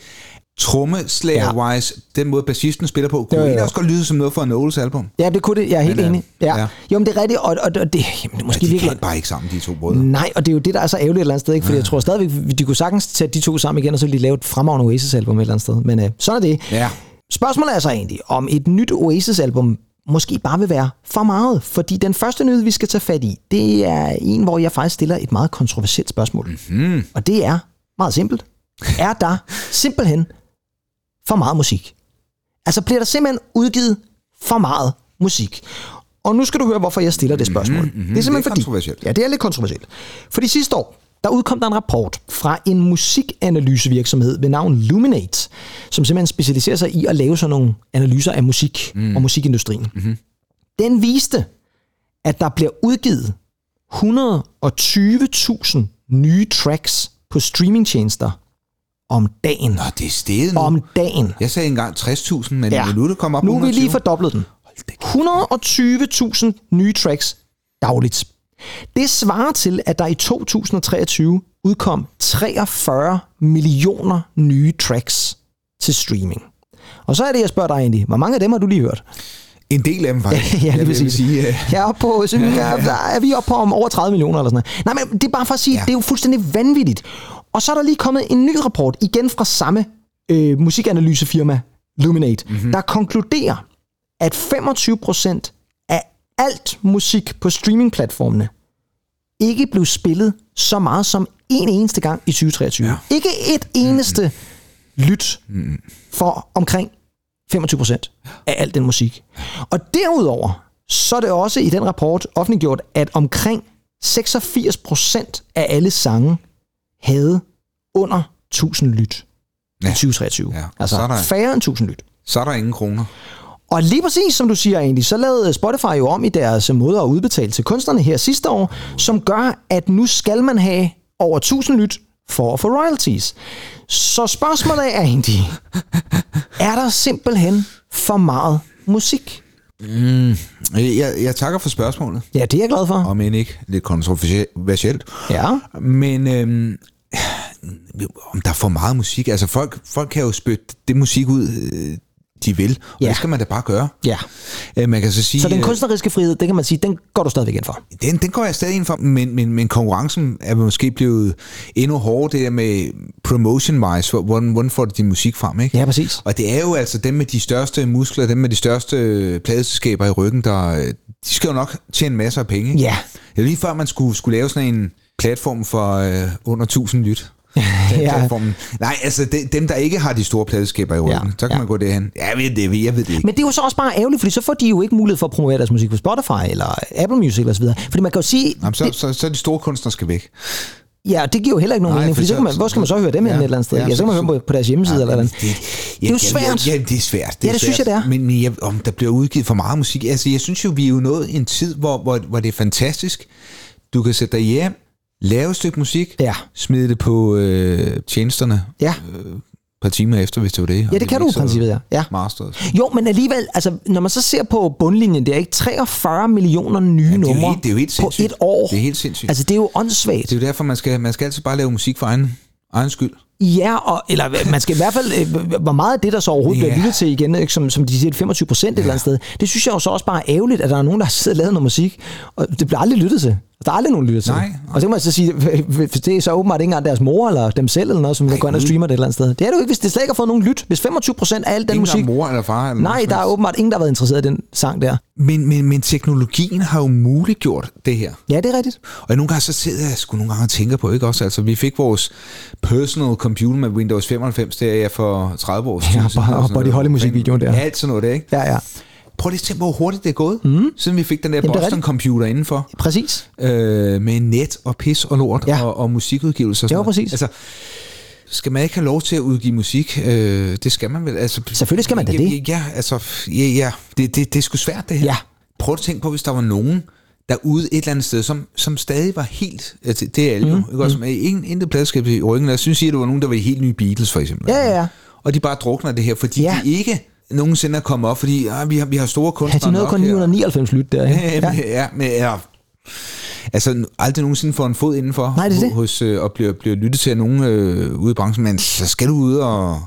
trommeslager-wise, den måde bassisten spiller på, kunne Jo, jo, jo. egentlig også godt lyde som noget fra Noels album. Ja, det kunne det. Jeg er helt Men, øh, enig. Ja. ja. ja. Jo, men det er rigtigt, og, og, og det, jamen, det måske de virkelig... kan bare ikke sammen, de to brødre. Nej, og det er jo det, der er så ærgerligt et eller andet sted, ikke? Fordi jeg tror stadigvæk, de kunne sagtens tage de to sammen igen, og så ville de lave et fremragende Oasis-album et eller andet sted. Men øh, sådan er det. Ja. Spørgsmålet er så egentlig, om et nyt Oasis-album måske bare vil være for meget. Fordi den første nyhed, vi skal tage fat i, det er en, hvor jeg faktisk stiller et meget kontroversielt spørgsmål. Mm-hmm. Og det er meget simpelt. Er der simpelthen for meget musik? Altså bliver der simpelthen udgivet for meget musik? Og nu skal du høre, hvorfor jeg stiller det spørgsmål. Mm-hmm. Det er simpelthen Det er fordi... kontroversielt. Ja, det er lidt kontroversielt. Fordi sidste år, der udkom der en rapport fra en musikanalysevirksomhed ved navn Luminate, som simpelthen specialiserer sig i at lave sådan nogle analyser af musik mm. og musikindustrien. Mm-hmm. Den viste, at der bliver udgivet 120.000 nye tracks på streamingtjenester om dagen. Nå, det er stedet nu. Om dagen. Jeg sagde engang 60.000, men ja. nu er det kommet op nu er vi lige 120. fordoblet den. 120.000 nye tracks dagligt. Det svarer til, at der i 2023 udkom 43 millioner nye tracks til streaming. Og så er det, jeg spørger dig egentlig, hvor mange af dem har du lige hørt? En del af dem *laughs* faktisk. ja, lige Jeg præcis. Sige, øh, Jeg er, oppe på, så, ja, *laughs* der er vi oppe på om over 30 millioner eller sådan noget. Nej, men det er bare for at sige, ja. det er jo fuldstændig vanvittigt. Og så er der lige kommet en ny rapport, igen fra samme øh, musikanalysefirma, Luminate, mm-hmm. der konkluderer, at 25% af alt musik på streamingplatformene ikke blev spillet så meget som en eneste gang i 2023. Ja. Ikke et eneste lyt for omkring 25% af al den musik. Og derudover, så er det også i den rapport offentliggjort, at omkring 86% af alle sange havde under 1000 lyt i Ja. 2023. Ja, Altså så er der- færre end 1000 lyt. så er der ingen kroner. Og lige præcis som du siger egentlig, så lavede Spotify jo om i deres måde at udbetale til kunstnerne her sidste år, som gør, at nu skal man have over 1000 lyt for at få royalties. Så spørgsmålet er egentlig, *laughs* Er der simpelthen for meget musik? Jeg, jeg takker for spørgsmålet, Ja, det er jeg glad for. om end ikke lidt kontroversielt. Ja. Men øhm, *sighs* om der er for meget musik, altså folk, folk kan jo spytte det musik ud, øh, de vil, og Ja. det skal man da bare gøre. Ja. Øh, man kan så sige, Så den øh, kunstneriske frihed, det kan man sige, den går du stadigvæk ind for. den, den går jeg stadig ind for, men, men, men konkurrencen er måske blevet endnu hårdere, det der med promotion-wise, hvor- hvordan, hvordan får du din musik frem, ikke? Ja, præcis. Og det er jo altså dem med de største muskler, dem med de største pladeselskaber i ryggen, der, øh, de skal jo nok tjene masser af penge. ikke? Ja. Det er lige før, man skulle, skulle lave sådan en platform for øh, under 1000 lyt. *laughs* Ja. Platformen. Nej, altså de, dem, der ikke har de store pladeselskaber i ryggen, Ja, så kan ja. man gå derhen. Jeg ved det, jeg ved det ikke. Men det er jo så også bare ærgerligt, fordi så får de jo ikke mulighed for at promovere deres musik på Spotify eller Apple Music osv. Fordi man kan jo sige, Jamen, så, det, så, så de store kunstnere skal væk. ja, det giver jo heller ikke nogen Nej, mening, for fordi så så- kan man, hvor skal man så høre dem Ja, et eller andet sted? ja, Ja, så kan man så- høre på, på deres hjemmeside eller eller andet. det, Det er jo svært. Ja, det er svært. Ja, det synes jeg, det er. Men jeg, om der bliver udgivet for meget musik. Altså, jeg synes jo, vi er jo nået en tid, hvor, hvor, hvor det er fantastisk. Du kan sætte dig hjem, lave et stykke musik, Ja. smide det på øh, tjenesterne Ja. et par timer efter, hvis det var det. Ja, det kan du i princippet, ja. ja. Masters. Jo, men alligevel, altså, når man så ser på bundlinjen, det er ikke 43 millioner nye Ja, numre helt- det er jo helt på sindssygt. et år. Det er helt sindssygt. Altså, det er jo åndssvagt. Det er jo derfor, man skal, man skal altid bare lave musik for egen, egen skyld. Ja, og, eller man skal i hvert fald, øh, hvor meget af det, der så overhovedet Ja. bliver lyttet til igen, ikke, som, som de siger, 25 procent et eller andet sted, det synes jeg jo så også bare er ærgerligt, at der er nogen, der har siddet og lavet noget musik, og det bliver aldrig lyttet til. Der er aldrig nogen lyttet til. Nej, nej. Og så kan man så sige, det er så åbenbart ikke engang deres mor eller dem selv eller noget, som går ind og streamer det et eller andet sted. Det er det jo ikke, hvis det slet ikke har fået nogen lyt. Hvis 25 procent af al den Ingen musik... er mor eller far. Eller Nej, der er åbenbart ingen, der har været interesseret i den sang der. Men, men, men teknologien har jo muliggjort det her. Ja, det er rigtigt. Og nogle gange så sidder jeg sgu nogle gange og tænker på, ikke også? Altså, vi fik vores personal computer med Windows 95, der ja, for 30 år siden. Ja, og sådan Buddy. Holly musikvideoen der. Ja, alt sådan noget der, ikke? Ja, ja. Prøv lige at tænke, hvor hurtigt det er gået, mm. siden vi fik den der er Boston-computer indenfor. Præcis. Øh, med net og pis og lort Ja. og, og musikudgivelser. og sådan noget. præcis. Altså, skal man ikke have lov til at udgive musik? Øh, det skal man vel. Altså, Selvfølgelig skal man da ja, det. Ja, altså, ja, ja. Det, det, det er sgu svært, det her. Ja. Prøv at tænke på, hvis der var nogen derude et eller andet sted, som, som stadig var helt... Altså, det er alle jo. Mm, Ikke? Også, med ingen, intet pladskab i ryggen. Jeg synes, at der var nogen, der var helt nye Beatles, for eksempel. Ja, ja, ja. Og de bare drukner det her, fordi Ja. de ikke nogensinde er kommet op, fordi ah, vi, har, vi har store Ja, kunstnere de nåede nok kun her. 999 lyt der. ikke? *laughs* Ja, ja. ja, men ja. Altså, aldrig nogensinde får en fod indenfor Nej, det er det. hos, øh, og bliver, bliver lyttet til af nogen øh, ude i branchen, men så skal du ud og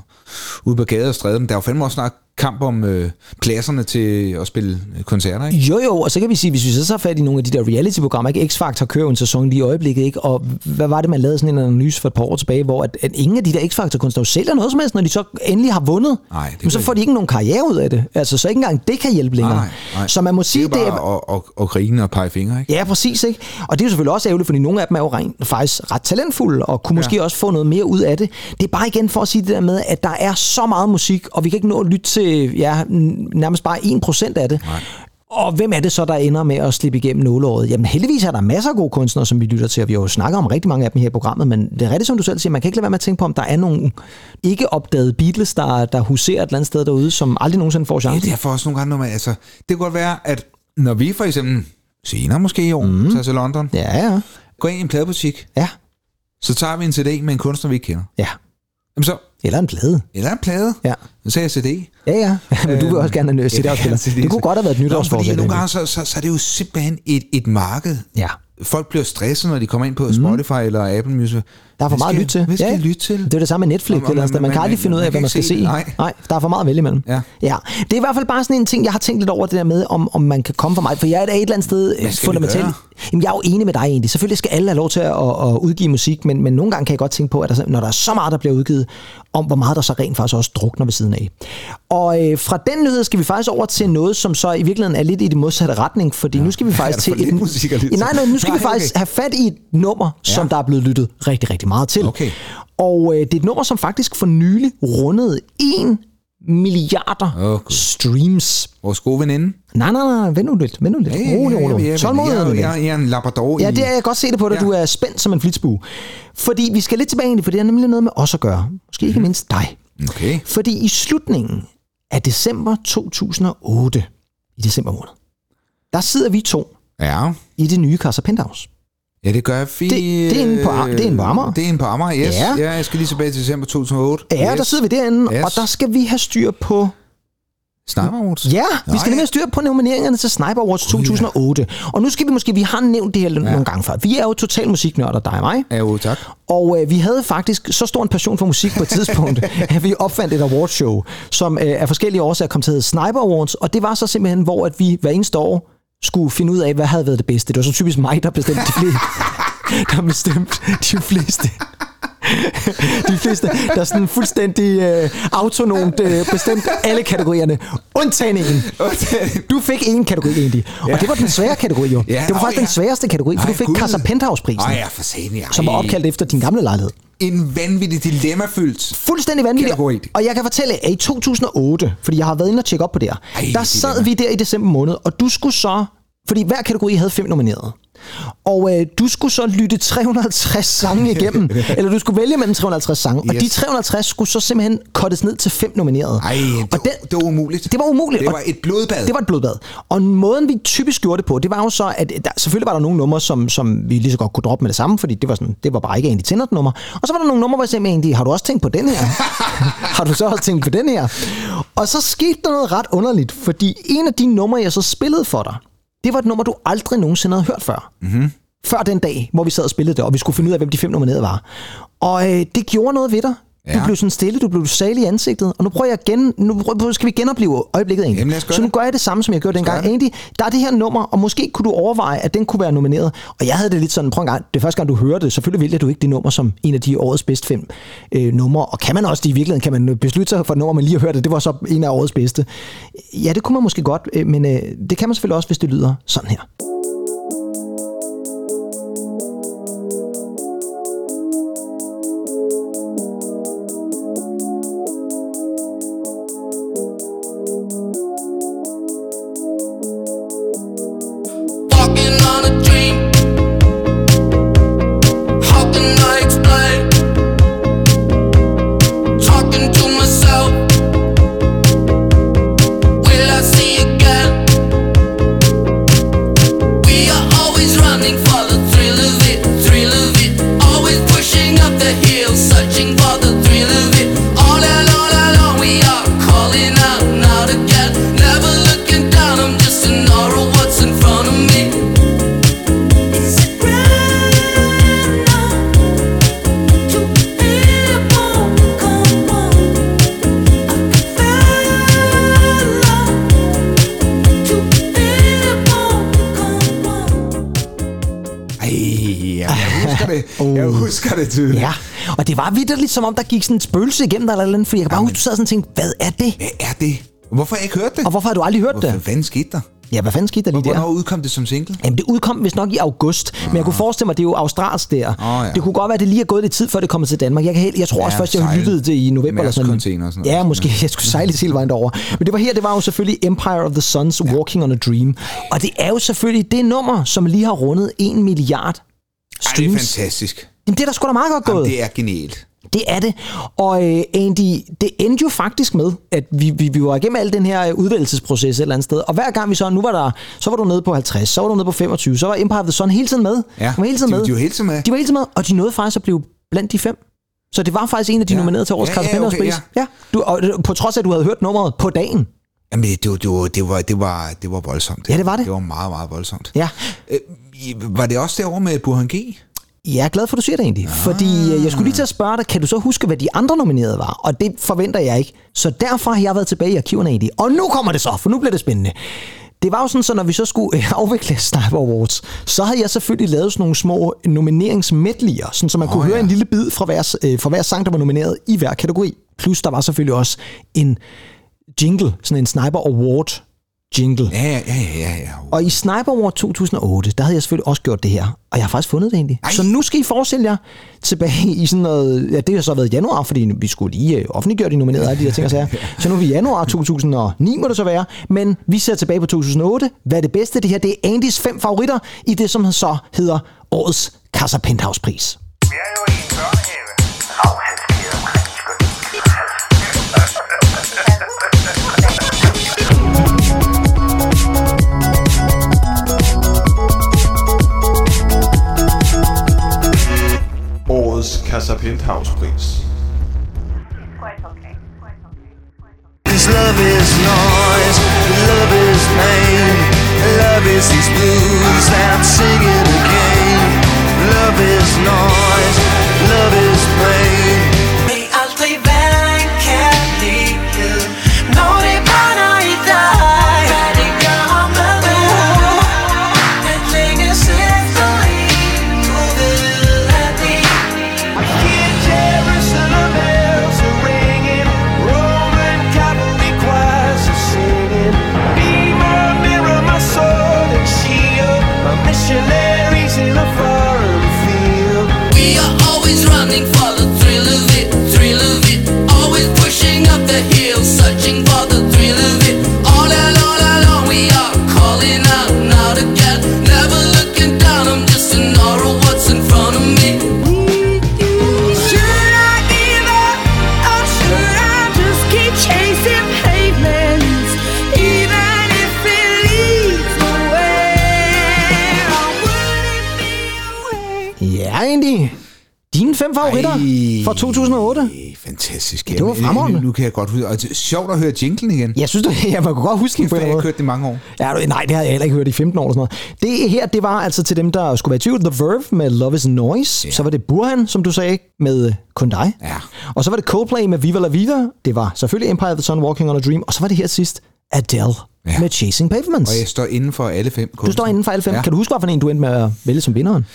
ude på gader og stræde. Men der er jo fandme også snart kamp om øh, pladserne til at spille koncerter, ikke? Jo, jo, og så kan vi sige, hvis vi så tager fat i nogle af de der reality-programmer, ikke? X-Factor kører jo en sæson lige i øjeblikket, ikke? Og hvad var det, man lavede sådan en analyse for et par år tilbage, hvor at, at ingen af de der X-Factor-kunstnere sælger noget som helst, når de så endelig har vundet. Nej, det Men så får de ikke nogen karriere ud af det. Altså, så ikke engang det kan hjælpe længere. Nej, nej. Så man må Det er sige, bare det er, at, at, at grine og pege fingre, ikke? Ja, præcis. Ikke? Og det er jo selvfølgelig også ærgerligt, fordi nogle af dem er jo rent, faktisk ret talentfulde, og kunne måske også få noget mere ud af det. Det er bare igen for at sige det der med, at der er så meget musik, og vi kan ikke nå at lytte til ja, n- nærmest bare 1% af det. Nej. Og hvem er det så, der ender med at slippe igennem nåleåret? Jamen heldigvis er der masser af gode kunstnere, som vi lytter til, og vi har jo snakket om rigtig mange af dem her i programmet, men det er rigtigt, som du selv siger, man kan ikke lade være med at tænke på, om der er nogle ikke opdagede Beatles, der, der huserer et eller andet sted derude, som aldrig nogensinde får Det er chancen. derfor også nogle gange, når man, altså, det kan godt være, at når vi for eksempel senere måske i år mm. tager til London, Ja, ja. går ind i en pladebutik, Ja, så tager vi en CD med en kunstner, vi ikke kender. ja. Jamen så, Eller en plade. eller en plade, Ja. så sagde jeg CD. Ja, ja. *laughs* Men du vil også gerne have en CD-afspiller. Ja, Det kunne godt have været et nytårsforsæt. nogle gange, så, så, så er det jo simpelthen et, et marked. Ja. Folk bliver stresset, når de kommer ind på Spotify eller Apple Music. Mhm. Der er for meget at lytte til. Hvad skal Ja, lytte til? Det er det samme med Netflix. Og eller man- sådan. Man kan man- aldrig finde ud af, man hvad man skal se. Nej. Nej, der er for meget at vælge imellem. Ja. ja. Det er i hvert fald bare sådan en ting, jeg har tænkt lidt over det der med, om, om man kan komme for mig. For jeg er et eller andet sted øh, fundamentalt. Jamen, jeg er jo enig med dig egentlig. Selvfølgelig skal alle have lov til at, at, at udgive musik, men, men nogle gange kan jeg godt tænke på, at der, når der er så meget, der bliver udgivet, om hvor meget der så rent faktisk også drukner ved siden af. Og øh, fra den nyhed skal vi faktisk over til noget, som så i virkeligheden er lidt i det modsatte retning, fordi ja. nu skal vi faktisk til lidt musik Nej, nej, nu skal Nej, vi faktisk okay. have fat i et nummer, som Ja. der er blevet lyttet rigtig, rigtig meget til. Okay. Og øh, det er et nummer, som faktisk for nylig rundede 1 milliarder Gud. streams. Vores gode veninde. Nej, nej, nej, vent nu lidt, vent nu lidt. Rolig, rolig. jeg, Tålmodighed, jeg, jeg, jeg er en labrador Ja, det er jeg godt se det på dig. Ja. Du er spændt som en flitsbue. Fordi vi skal lidt tilbage egentlig, for det har nemlig noget med os at gøre. Måske ikke mindst dig. Okay. Fordi i slutningen af december 2008, i december måned, der sidder vi to Ja. i det nye Casa Penthouse. Ja, det gør vi. Det- det er inde på det er inde på Amager. Det er inde på Amager, yes. Ja. Ja. jeg skal lige tilbage til december 2008. Ja, yes. der sidder vi derinde, Yes. og der skal vi have styr på... Sniper Awards. Ja, vi skal nemlig have styr på nomineringerne til Sniper Awards 2008. Og nu skal vi måske... Vi har nævnt det her ja. nogle gange før. Vi er jo total musiknørder, dig og mig. Ja, jo, tak. Og øh, vi havde faktisk så stor en passion for musik på et tidspunkt, *laughs* at vi opfandt et awardshow, som øh, af forskellige årsager kom til at hedde Sniper Awards. Og det var så simpelthen, hvor at vi hver eneste år skulle finde ud af, hvad havde været det bedste. Det var så typisk mig, der bestemte de fleste. *laughs* der bestemte de fleste. De fleste, der er sådan fuldstændig øh, autonomt øh, bestemt alle kategorierne. Undtagen en. Du fik en kategori egentlig. Og Ja. det var den svære kategori jo. Ja, det var faktisk ja. den sværeste kategori, for Ej, du fik Gud. Casa Penthouse-prisen. Ej, ja, for satan, ja. som var opkaldt efter din gamle lejlighed. En vanvittig dilemmafyldt. Fuldstændig vanvittigt. Kategori. Og jeg kan fortælle, at i 2008, fordi jeg har været inde og tjekke op på det her, Ej, der det sad vi der i december måned, og du skulle så, fordi hver kategori havde fem nominerede. Og øh, du skulle så lytte 350 sange *laughs* igennem, eller du skulle vælge mellem 350 sange, yes. og de 350 skulle så simpelthen cuttes ned til fem nominerede. Ej, det, og den, det var umuligt. det var umuligt. Det var et blodbad. Det var et blodbad. Og måden, vi typisk gjorde det på, det var jo så, at der, selvfølgelig var der nogle numre, som, som vi lige så godt kunne droppe med det samme, fordi det var, sådan, det var bare ikke egentlig tændt nummer. Og så var der nogle numre, hvor jeg sagde, "Men egentlig, har du også tænkt på den her? *laughs* har du så også tænkt på den her? Og så skete der noget ret underligt, fordi en af de numre, jeg så spillede for dig, det var et nummer, du aldrig nogensinde havde hørt før. Mm-hmm. Før den dag, hvor vi sad og spillede det, og vi skulle finde ud af, hvem de fem nominerede var. Og øh, det gjorde noget ved dig. Du Ja. blev sådan stille, du blev salig i ansigtet, og nu prøver jeg gen, nu prøver, skal vi genopleve øjeblikket egentlig. Jamen, så nu gør jeg det samme, som jeg gjorde dengang. Andy, der er det her nummer, og måske kunne du overveje, at den kunne være nomineret. Og jeg havde det lidt sådan, prøv en gang, det er første gang, du hører det, selvfølgelig vælger du ikke det nummer som en af de årets bedste fem øh, numre. Og kan man også det i virkeligheden, kan man beslutte sig for et nummer, man lige har hørt det, det var så en af årets bedste. Ja, det kunne man måske godt, øh, men øh, det kan man selvfølgelig også, hvis det lyder sådan her. Husker det tydeligt. Ja, og det var vidderligt, som om der gik sådan et spøgelse igennem dig eller noget, fordi jeg kan bare huske, du sad sådan og tænkte, hvad er det? Hvad er det? Hvorfor har jeg ikke hørt det? Og hvorfor har du aldrig hørt Hvorfor det? fanden skete der? Ja, hvad fanden skete der lige der? Hvornår udkom det som single? Jamen, det udkom vist nok i august, men jeg kunne forestille mig, at det er jo australsk der. Åh, ja. Det kunne godt være, at det lige er gået lidt tid, før det kommer til Danmark. Jeg, kan helt, jeg tror Ja, også først, jeg lyttede det i november eller sådan og sådan noget. Ja, måske jeg skulle sejle hele vejen derover. Men det var her, det var jo selvfølgelig Empire of the Suns, Walking on a Dream. Og det er jo selvfølgelig det nummer, som lige har rundet 1 milliard Ej, det er streams. fantastisk. Jamen, det er da sgu da meget godt gået. Jamen, det er genialt. Det er det. Og øh, Andy, det endte jo faktisk med, at vi, vi, vi var igennem al den her øh, udvælgelsesproces et eller andet sted. Og hver gang vi så, nu var der, så var du nede på 50, så var du nede på 25, så var Empire of the Sun hele tiden med. Ja, de var hele tiden de- med. de var hele tiden med. De var hele tiden med, og de nåede faktisk at blive blandt de fem. Så det var faktisk en af de Ja. nominerede til årets Ja, ja, okay, pris. Ja. Du, og, øh, på trods af, at du havde hørt nummeret på dagen. Jamen, det, det, var, det, var, det, var, det var voldsomt. Ja, det var det. Det var meget, meget voldsomt. Ja. Øh, var det også derovre med Burhan G? Jeg er glad for, at du siger det egentlig. Fordi øh, jeg skulle lige til at spørge dig, kan du så huske, hvad de andre nominerede var? Og det forventer jeg ikke. Så derfor har jeg været tilbage i arkiverne egentlig. Og nu kommer det så, for nu bliver det spændende. Det var jo sådan, så når vi så skulle øh, *laughs* afvikle Sniper Awards, så havde jeg selvfølgelig lavet sådan nogle små nomineringsmedleyer, sådan så man kunne Åh, høre ja. en lille bid fra hver, øh, fra hver sang, der var nomineret i hver kategori. Plus der var selvfølgelig også en jingle, sådan en Sniper Award jingle. Ja, ja, ja, ja. ja. Og i Sniper Award 2008, der havde jeg selvfølgelig også gjort det her. Og jeg har faktisk fundet det egentlig. Ej. Så nu skal I forestille jer tilbage i sådan noget... Ja, det har så været januar, fordi vi skulle lige øh, offentliggøre de nominerede af de her ting og sager. *laughs* Så nu er vi i januar 2009, må det så være. Men vi ser tilbage på 2008. Hvad er det bedste? Det her det er Andys fem favoritter i det, som så hedder årets Casa Penthouse pris. Vi er jo i Casa Penthouse-pris. This 2008. Fantastisk. det var Jamen, fremragende. Nu, kan jeg godt huske. Og det er sjovt at høre jinglen igen. Jeg synes, det, *laughs* jeg kunne godt huske den Kæft, på en jeg har hørt det i mange år. Ja, du- nej, det har jeg heller ikke hørt i 15 år eller sådan noget. Det her, det var altså til dem, der skulle være i tvivl. The Verve med Love is Noise. Ja. Så var det Burhan, som du sagde, med Kun dig. Ja. Og så var det Coldplay med Viva La Vida. Det var selvfølgelig Empire of the Sun, Walking on a Dream. Og så var det her sidst Adele ja. Med Chasing Pavements. Og jeg står inden for alle fem Du står inden for alle fem. Ja. Kan du huske, hvad for en du endte med at vælge som vinderen?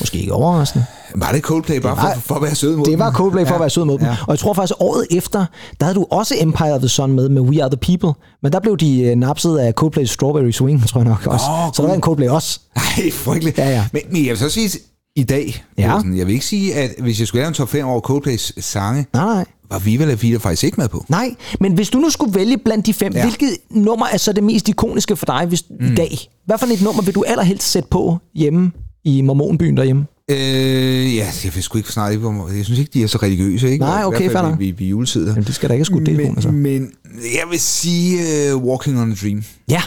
Måske ikke overraskende. Var det Coldplay bare var- for, for at være sød mod Det var dem? Coldplay for Ja. at være sød mod dem. Ja. Og jeg tror faktisk, året efter, der havde du også Empire of the Sun med, med We Are The People. Men der blev de øh, napset af Coldplay's Strawberry Swing, tror jeg nok også. Åh, så der var en Coldplay også. Ej, frygteligt. Ja, ja. Men, men jeg vil så sige, i dag, Ja. Jeg vil ikke sige, at hvis jeg skulle lave en top 5 over Coldplays sange, Nej, nej. Var Viva La Vida faktisk ikke med på. Nej, men hvis du nu skulle vælge blandt de fem, ja. Hvilket nummer er så det mest ikoniske for dig hvis, mm. i dag? Hvad for et nummer vil du allerhelst sætte på hjemme i mormonbyen derhjemme? Øh, ja, jeg vil sgu ikke snart ikke, hvor- jeg synes ikke, de er så religiøse, ikke? Nej, okay, fair ved, ved juletider. Jamen, det skal der ikke skudt det på, altså. men, men jeg vil sige uh, Walking on a Dream. Ja,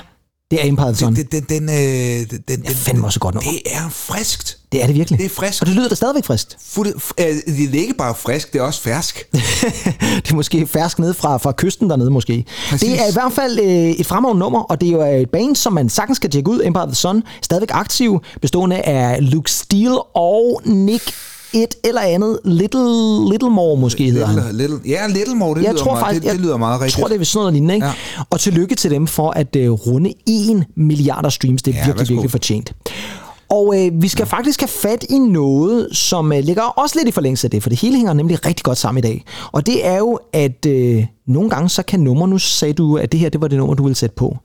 det er Empire Sun. Den, den, den, øh, den, den, Det er fandme også godt nummer. Det er friskt. Det er det virkelig. Det er frisk. Og det lyder da stadigvæk frist. Fuld, f- øh, det er ikke bare frisk, det er også fersk. *laughs* det er måske fersk ned fra, fra kysten dernede måske. Præcis. Det er i hvert fald øh, et fremragende nummer, og det er jo et band, som man sagtens skal tjekke ud. Empire of the Sun, stadigvæk aktiv, bestående af Luke Steele og Nick et eller andet Little, Little More måske hedder han. Little, little, ja, Little More, det, jeg lyder, tror meget, faktisk, det, det lyder meget jeg rigtigt. tror, det er sådan noget lignende, ikke? Ja. Og tillykke til dem for at øh, runde 1 milliarder streams. Det er Ja, virkelig, virkelig fortjent. Og øh, vi skal ja. faktisk have fat i noget, som øh, ligger også lidt i forlængelse af det, for det hele hænger nemlig rigtig godt sammen i dag. Og det er jo, at øh, nogle gange så kan numre, nu sagde du, at det her det var det nummer, du ville sætte på.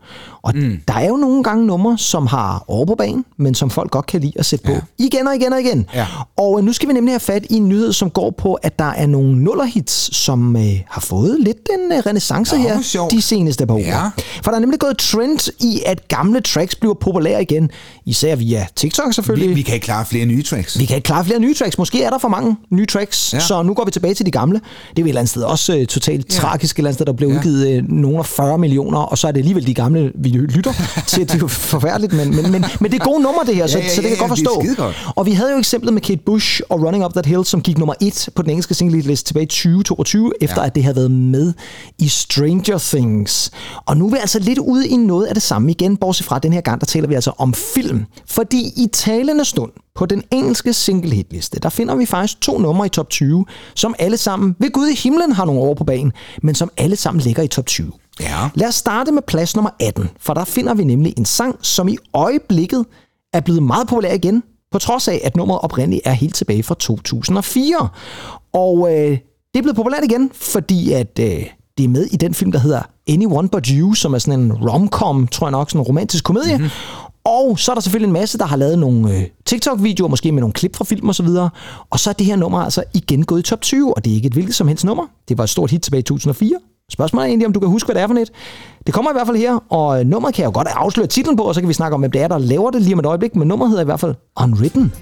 Og mm. der er jo nogle gange numre, som har over på banen, men som folk godt kan lide at sætte ja. på. Igen og igen og igen. Ja. Og øh, nu skal vi nemlig have fat i en nyhed, som går på, at der er nogle nullerhits, som øh, har fået lidt en øh, renaissance Nå, her sjovt. de seneste par år. Ja. For der er nemlig gået trend i, at gamle tracks bliver populære igen. Især via TikTok selvfølgelig. Vi, vi kan ikke klare flere nye tracks. Vi kan ikke klare flere nye tracks. Måske er der for mange nye tracks, ja. Ja. så nu går vi tilbage til de gamle. Det er jo et eller andet sted også uh, totalt ja. tragisk et eller andet sted, der blev Ja. udgivet uh, nogle af 40 millioner, og så er det alligevel de gamle, vi lytter *laughs* til. Det er jo forfærdeligt, men, men, men, men det er gode numre, det her, så, Ja, ja, så det kan jeg ja, godt forstå. skidegodt. Og vi havde jo eksemplet med Kate Bush og Running Up That Hill, som gik nummer et på den engelske single list tilbage i 2022, efter Ja. at det havde været med i Stranger Things. Og nu er vi altså lidt ude i noget af det samme igen, bortset fra den her gang, der taler vi altså om film. Fordi i talende stund på den engelske single hitliste, der finder vi faktisk to numre i top 20, som alle sammen ved Gud i himlen har nogle år på banen, men som alle sammen ligger i top 20. Ja. Lad os starte med plads nummer 18, for der finder vi nemlig en sang, som i øjeblikket er blevet meget populær igen, på trods af, at nummeret oprindeligt er helt tilbage fra 2004. Og øh, det er blevet populært igen, fordi at øh, det er med i den film, der hedder Anyone But You, som er sådan en rom-com, tror jeg nok, sådan en romantisk komedie. Mm-hmm. Og så er der selvfølgelig en masse, der har lavet nogle øh, TikTok-videoer, måske med nogle klip fra film og så videre. Og så er det her nummer altså igen gået i top 20, og det er ikke et hvilket som helst nummer. Det var et stort hit tilbage i 2004. Spørgsmålet er egentlig, om du kan huske, hvad det er for net. Det kommer i hvert fald her, og øh, nummeret kan jeg jo godt afsløre titlen på, og så kan vi snakke om, hvem det er, der laver det lige om et øjeblik. Men nummeret hedder i hvert fald Unwritten.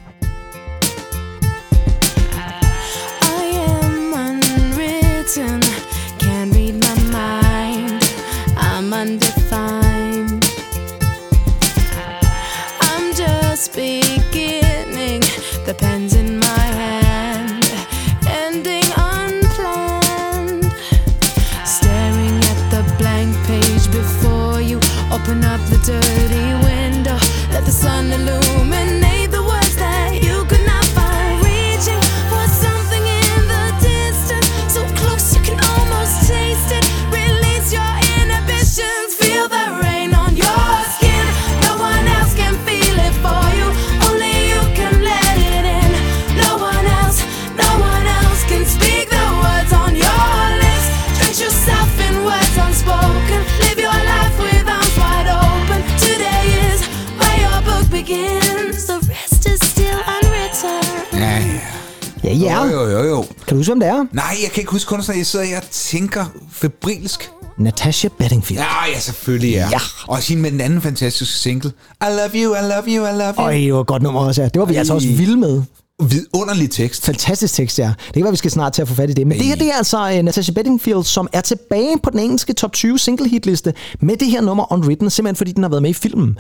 Nej, jeg kan ikke huske kunstner. Jeg sidder her og tænker febrilsk. Natasha Bedingfield. Ja, ja, selvfølgelig ja. Ja. Og hende med den anden fantastiske single. I love you, I love you, I love you. Øj, det var et godt nummer også, ja. Det var vi Ej. altså også vilde med. Vidunderlig tekst. Fantastisk tekst, ja. Det kan være, vi skal snart til at få fat i det. Men det her, det er altså uh, Natasha Bedingfield, som er tilbage på den engelske top 20 single hit liste med det her nummer Unwritten, simpelthen fordi den har været med i filmen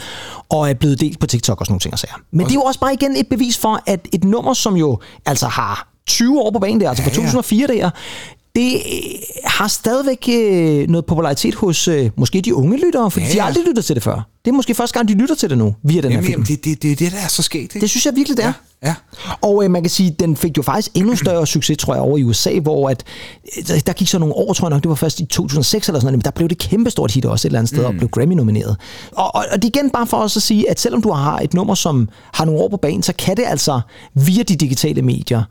og er blevet delt på TikTok og sådan nogle ting og sager. Men det er jo også bare igen et bevis for, at et nummer, som jo altså har 20 år på banen der, altså fra Ja, ja. 2004 der, det har stadigvæk øh, noget popularitet hos øh, måske de unge lyttere, fordi Ja, ja, de har aldrig lyttet til det før. Det er måske første gang, de lytter til det nu, via den her Jamen, film. jamen det, det, det er det, der er så sket, ikke? Det synes jeg virkelig, det er. Ja. Og øh, man kan sige, den fik jo faktisk endnu større succes, tror jeg, over i USA, hvor at, øh, der- der gik så nogle år, tror jeg nok, det var først i 2006 eller sådan noget, men der blev det kæmpestort hit også et eller andet sted, mm. og blev Grammy-nomineret. Og, og, og det er igen bare for os at sige, at selvom du har et nummer, som har nogle år på banen, så kan det altså via de digitale medier,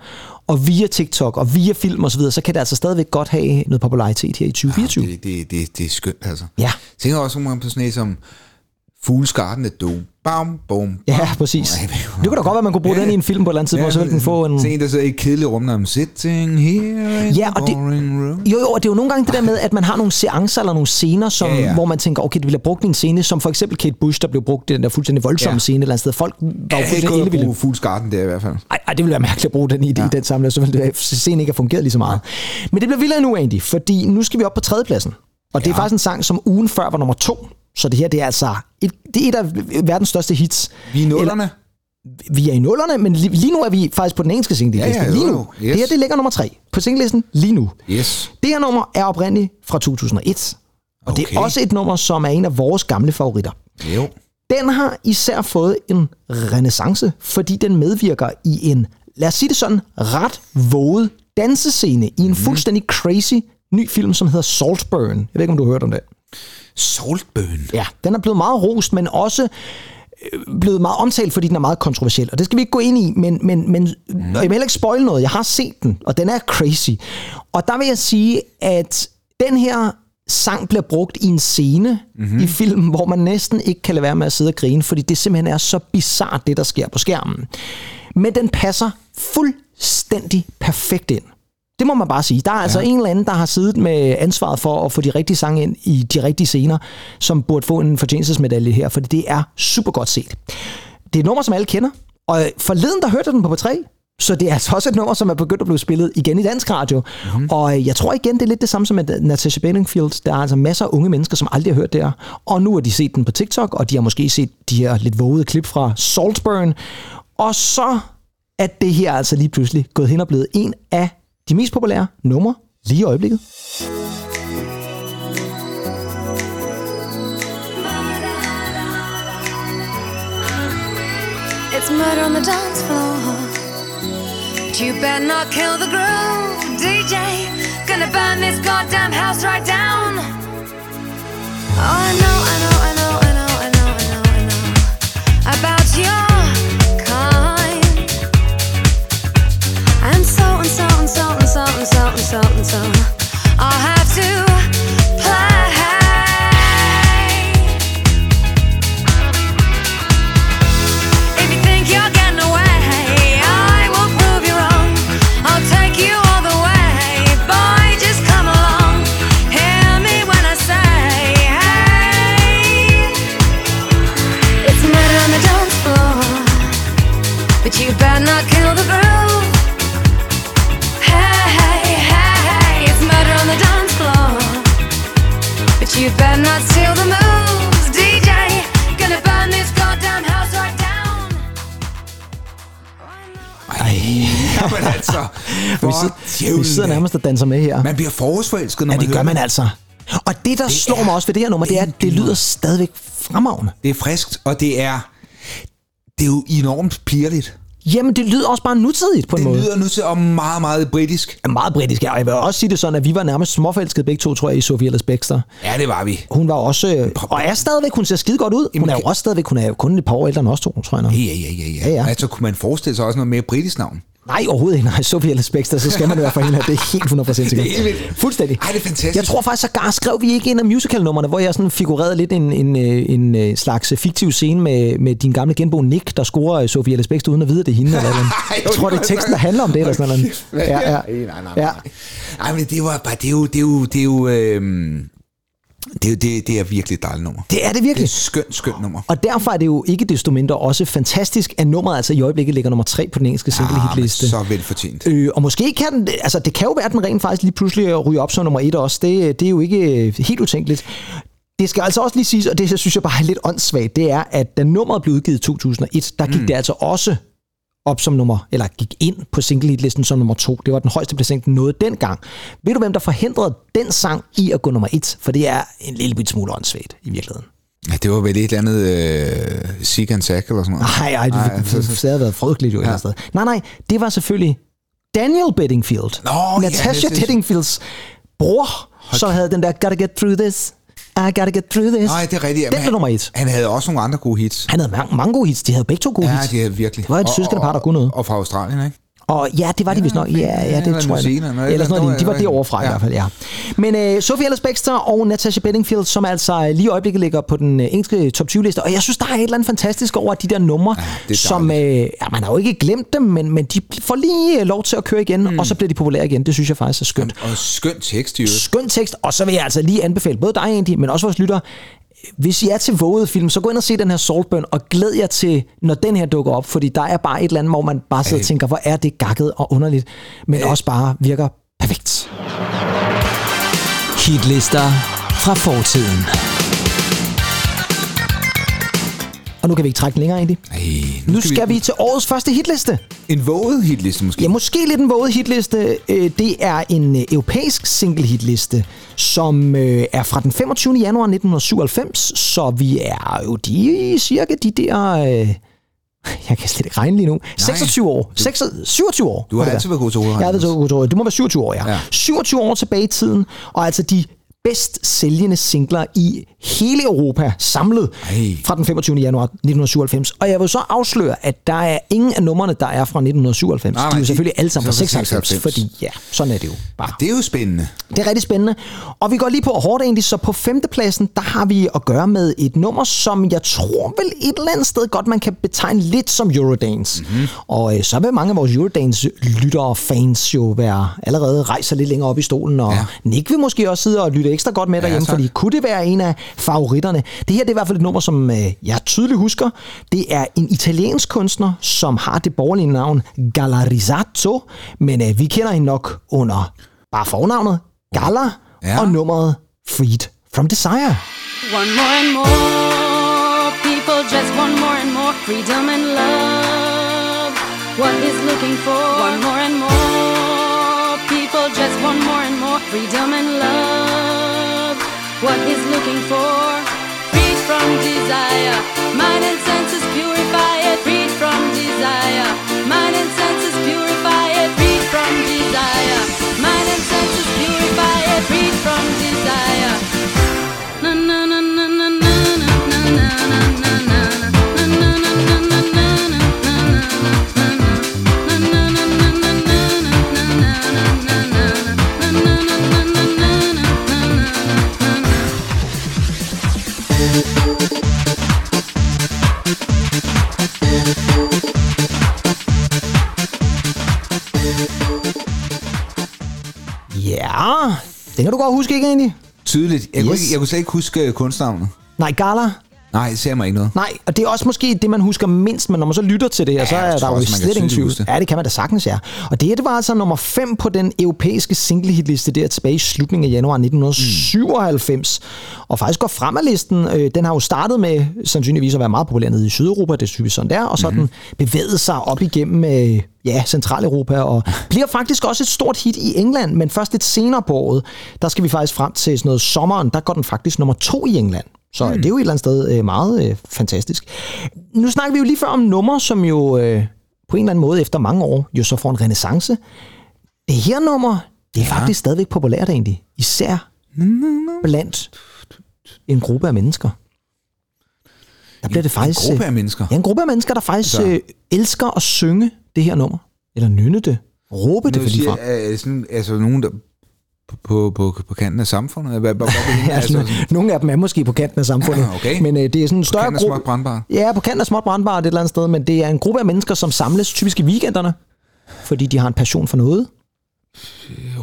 og via TikTok, og via film osv., så, videre, så kan det altså stadigvæk godt have noget popularitet her i 2024. Det, det, det, det er skønt, altså. Ja. Jeg tænker også nogle gange på sådan en som Fools Garden at Do. Bam, bum, Ja, præcis. Det kunne da godt være, at man kunne bruge Ja. den i en film på et eller andet tidspunkt, så ville den få en... Sådan en, der sidder i et kedeligt rum, når I'm sitting here in Ja, og det- room. Jo, jo, og det er jo nogle gange det der med, at man har nogle seancer eller nogle scener, som, Ja, ja, ja. ja. hvor man tænker, okay, det ville have brugt en scene, som for eksempel Kate Bush, der blev brugt i den der fuldstændig voldsomme Ja. ja. scene et eller andet sted. Folk var jo ikke fuldstændig ellevilde. bruge Fools Garden der i hvert fald. Ej, ej, det ville være mærkeligt at bruge den i, ja. i den sammenhæng, så ville scenen ikke have fungeret lige så meget. Men det bliver vildere nu, Andy, fordi nu skal vi op på tredjepladsen. Og det er Ja. faktisk en sang, som ugen før var nummer to. Så det her, det er altså et, det er et af verdens største hits. Vi er i nullerne. Vi er i nullerne, men lige, lige nu er vi faktisk på den engelske singleliste. Ja, ja, lige nu. Yes. Det her, det ligger nummer tre på singlelisten lige nu. Yes. Det her nummer er oprindeligt fra 2001. Og okay. det er også et nummer, som er en af vores gamle favoritter. Jo. Den har især fået en renaissance, fordi den medvirker i en, lad os sige det sådan, ret våget dansescene i en mm. fuldstændig crazy ny film, som hedder Saltburn. Jeg ved ikke, om du har hørt om det. Saltburn. Ja, den er blevet meget rost, men også øh, blevet meget omtalt, fordi den er meget kontroversiel. Og det skal vi ikke gå ind i, men, men, men mm. jeg vil heller ikke spoil noget. Jeg har set den, og den er crazy. Og der vil jeg sige, at den her sang bliver brugt i en scene mm-hmm. i filmen, hvor man næsten ikke kan lade være med at sidde og grine, fordi det simpelthen er så bizart, det der sker på skærmen. Men den passer fuldstændig perfekt ind. Det må man bare sige. Der er ja. altså en eller anden, der har siddet med ansvaret for at få de rigtige sange ind i de rigtige scener, som burde få en fortjenestesmedalje her, for det er super godt set. Det er et nummer, som alle kender, og forleden der hørte jeg den på P3, så det er altså også et nummer, som er begyndt at blive spillet igen i dansk radio. Mm-hmm. Og øh, jeg tror igen, det er lidt det samme som med Natasha Bedingfield. Der er altså masser af unge mennesker, som aldrig har hørt det her. Og nu har de set den på TikTok, og de har måske set de her lidt vågede klip fra Saltburn. Og så er det her altså lige pludselig gået hen og blevet en af de mest populære numre lige i øjeblikket. It's murder on the dance floor. But you better not kill the groove, DJ. Gonna burn this goddamn house right down. Oh, I know, I know, I know, I know, I know, and so and so and so and so. I'll have to danser med her. Man bliver forårsforelsket, når Ja, man det gør man det. altså. Og det, der det slår mig også ved det her nummer, det er, at det lyder stadigvæk fremragende. Det er friskt, og det er, det er jo enormt pirligt. Jamen, det lyder også bare nutidigt på en Det måde. lyder nu til og meget, meget britisk. Meget britisk, ja. Og jeg vil også sige det sådan, at vi var nærmest småforelskede begge to, tror jeg, i Sofie Ellis Bextor. Ja, det var vi. Hun var også, og er stadigvæk, hun ser skide godt ud. Hun er jo også stadigvæk, hun er jo kun et par år ældre end os to, tror jeg nok. Ja, ja, ja, ja. Ja, ja. Altså, kunne man forestille sig også noget mere britisk navn? Nej, overhovedet ikke. Nej, Sofie Ellis Bextor, så skal man hvert fald hende. Det er helt 100% sikkert. Er. Fuldstændig. Ej, det er fantastisk. Jeg tror faktisk, sågar skrev vi ikke en af musicalnummerne, hvor jeg sådan figurerede lidt en, en, øh, en, en slags fiktiv scene med, med din gamle genbo Nick, der scorer øh, Sofie Bextor uden at vide, at det er hende. Eller noget. *laughs* Jeg tror, det er *laughs* teksten, der handler om det, eller sådan noget. Ja, Ja. Nej, nej, nej. Nej, men det var bare, det er jo, det er jo, det er jo, øhm, det er, det, det er virkelig et dejligt nummer. Det er det Det er virkelig. et skønt, skønt nummer. Og derfor er det jo ikke desto mindre også fantastisk, at nummeret altså i øjeblikket ligger nummer tre på den engelske single Ah, hitliste. så velfortjent. Øh, og måske kan den, altså det kan jo være, at den rent faktisk lige pludselig ryger op som nummer et også. Det, det er jo ikke øh, helt utænkeligt. Det skal altså også lige siges, og det her synes jeg bare er lidt åndssvagt, det er, at da nummeret blev udgivet i 2001, der gik mm. det altså også op som nummer, eller gik ind på single hitlisten som nummer to. Det var den højeste placering, den nåede dengang. Ved du, hvem der forhindrede den sang i at gå nummer et? For det er en lille bit smule åndssvagt i virkeligheden. Ja, det var vel et eller andet øh, Sig and Sack eller sådan noget. Nej, ej, det, Ej, det, det havde været frygteligt jo sted. Nej, nej, det var selvfølgelig Daniel Bedingfield. Nå, ja, Natasha det- Bedingfields bror, som havde den der Gotta Get Through This. I gotta get through this. Nej, det er rigtigt. Den blev nummer et. Han havde også nogle andre gode hits. Han havde mange, mange gode hits. De havde begge to gode Ja, hits. de havde virkelig. Det var et søskende par, der kunne noget. Og fra Australien, ikke? Og ja, det var de vist nok. Ja, ja, det tror jeg. Eller Eller sådan noget. De var derovre fra i ja. hvert fald, ja. Men uh, Sophie Ellis Bextor og Natasha Bedingfield, som altså lige i øjeblikket ligger på den uh, engelske top 20-liste. Og jeg synes, der er et eller andet fantastisk over de der numre, er som... Uh, ja, man har jo ikke glemt dem, men, men de får lige uh, lov til at køre igen, mm. og så bliver de populære igen. Det synes jeg faktisk er skønt. Og skøn tekst i øvrigt. Skøn tekst, og så vil jeg altså lige anbefale både dig, Andy, men også vores lyttere, hvis I er til vågede film, så gå ind og se den her Saltburn, og glæd jer til, når den her dukker op, fordi der er bare et eller andet, hvor man bare sidder og tænker, hvor er det gakket og underligt, men også bare virker perfekt. Hitlister fra fortiden. Og nu kan vi ikke trække den længere, Andy. Ej, Nu skal vi til årets første hitliste. En våget hitliste måske? Ja, måske lidt en våget hitliste. Øh, Det er en øh, europæisk single hitliste, som øh, er fra den 25. januar 1997, så vi er jo de cirka de der... Jeg kan slet ikke regne lige nu. 26 år. 26, 27 år. Du har altid været god til hovedregning. Jeg har altid været god til. Det må være 27 år. Ja. ja. 27 år tilbage i tiden, og altså de bedst sælgende singler i hele Europa samlet Ej. fra den 25. januar 1997. Og jeg vil så afsløre, at der er ingen af numrene, der er fra 1997. Nej, de er nej, jo selvfølgelig alle sammen fra så fra 96, 96. fordi ja, sådan er det jo bare. Det er jo spændende. Det er rigtig spændende. Og vi går lige på hårdt egentlig, så på femtepladsen, der har vi at gøre med et nummer, som jeg tror vel et eller andet sted godt, man kan betegne lidt som Eurodance. Mhm. Mm-hmm. Og øh, så vil mange af vores Eurodance-lyttere og fans jo være allerede rejser lidt længere op i stolen, og Ja. ja. Nick vil måske også sidde og lytte ekstra godt med derhjemme, tak. fordi kunne det være en af favoritterne? Det her det er i hvert fald et nummer, som øh, jeg tydeligt husker. Det er en italiensk kunstner, som har det borgerlige navn Galarizzato, men øh, vi kender hende nok under bare fornavnet Gala Ja. ja. og nummeret Freed from Desire. One more and more people just want more and more freedom and love. What is looking for? One more and more people just want more more freedom and love. What is looking for? Freed from desire, mind and senses purify Det kan du godt huske, ikke egentlig? Tydeligt. Jeg, yes. kunne, ikke, jeg kunne slet ikke huske øh, kunstnavnet. Nej, Gala. Nej, det ser mig ikke noget. Nej, og det er også måske det, man husker mindst, men når man så lytter til det, ja, så er der jo slet ingen tvivl. Ja, det kan man da sagtens, ja. Og det, det var altså nummer 5 på den europæiske singlehitliste der tilbage i slutningen af januar 1997. Mm. Og faktisk går frem af listen. Øh, den har jo startet med sandsynligvis at være meget populær nede i Sydeuropa, det er typisk sådan der, og så mm. den bevæget sig op igennem øh, ja, Centraleuropa, og *laughs* bliver faktisk også et stort hit i England, men først lidt senere på året, der skal vi faktisk frem til sådan noget sommeren, der går den faktisk nummer to i England. Så mm. det er jo et eller andet sted øh, meget øh, fantastisk. Nu snakker vi jo lige før om nummer, som jo øh, på en eller anden måde efter mange år jo så får en renaissance. Det her nummer, det er ja. faktisk stadigvæk populært egentlig. Især blandt en gruppe af mennesker. Der bliver det faktisk... En gruppe øh, af mennesker? Ja, en gruppe af mennesker, der faktisk Så. øh, elsker at synge det her nummer. Eller nynne det. Råbe det for siger, ligefrem. er sådan, altså nogen, der på, på, på, på kanten af samfundet? Hvad, hvad, *laughs* hvad, Ja, altså, sådan, nogle af dem er måske på kanten af samfundet. Ja, okay. Men øh, det er sådan en på større kanten af gruppe. småt brandbar? Ja, på kanten af småt brandbar et eller andet sted, men det er en gruppe af mennesker, som samles typisk i weekenderne, fordi de har en passion for noget.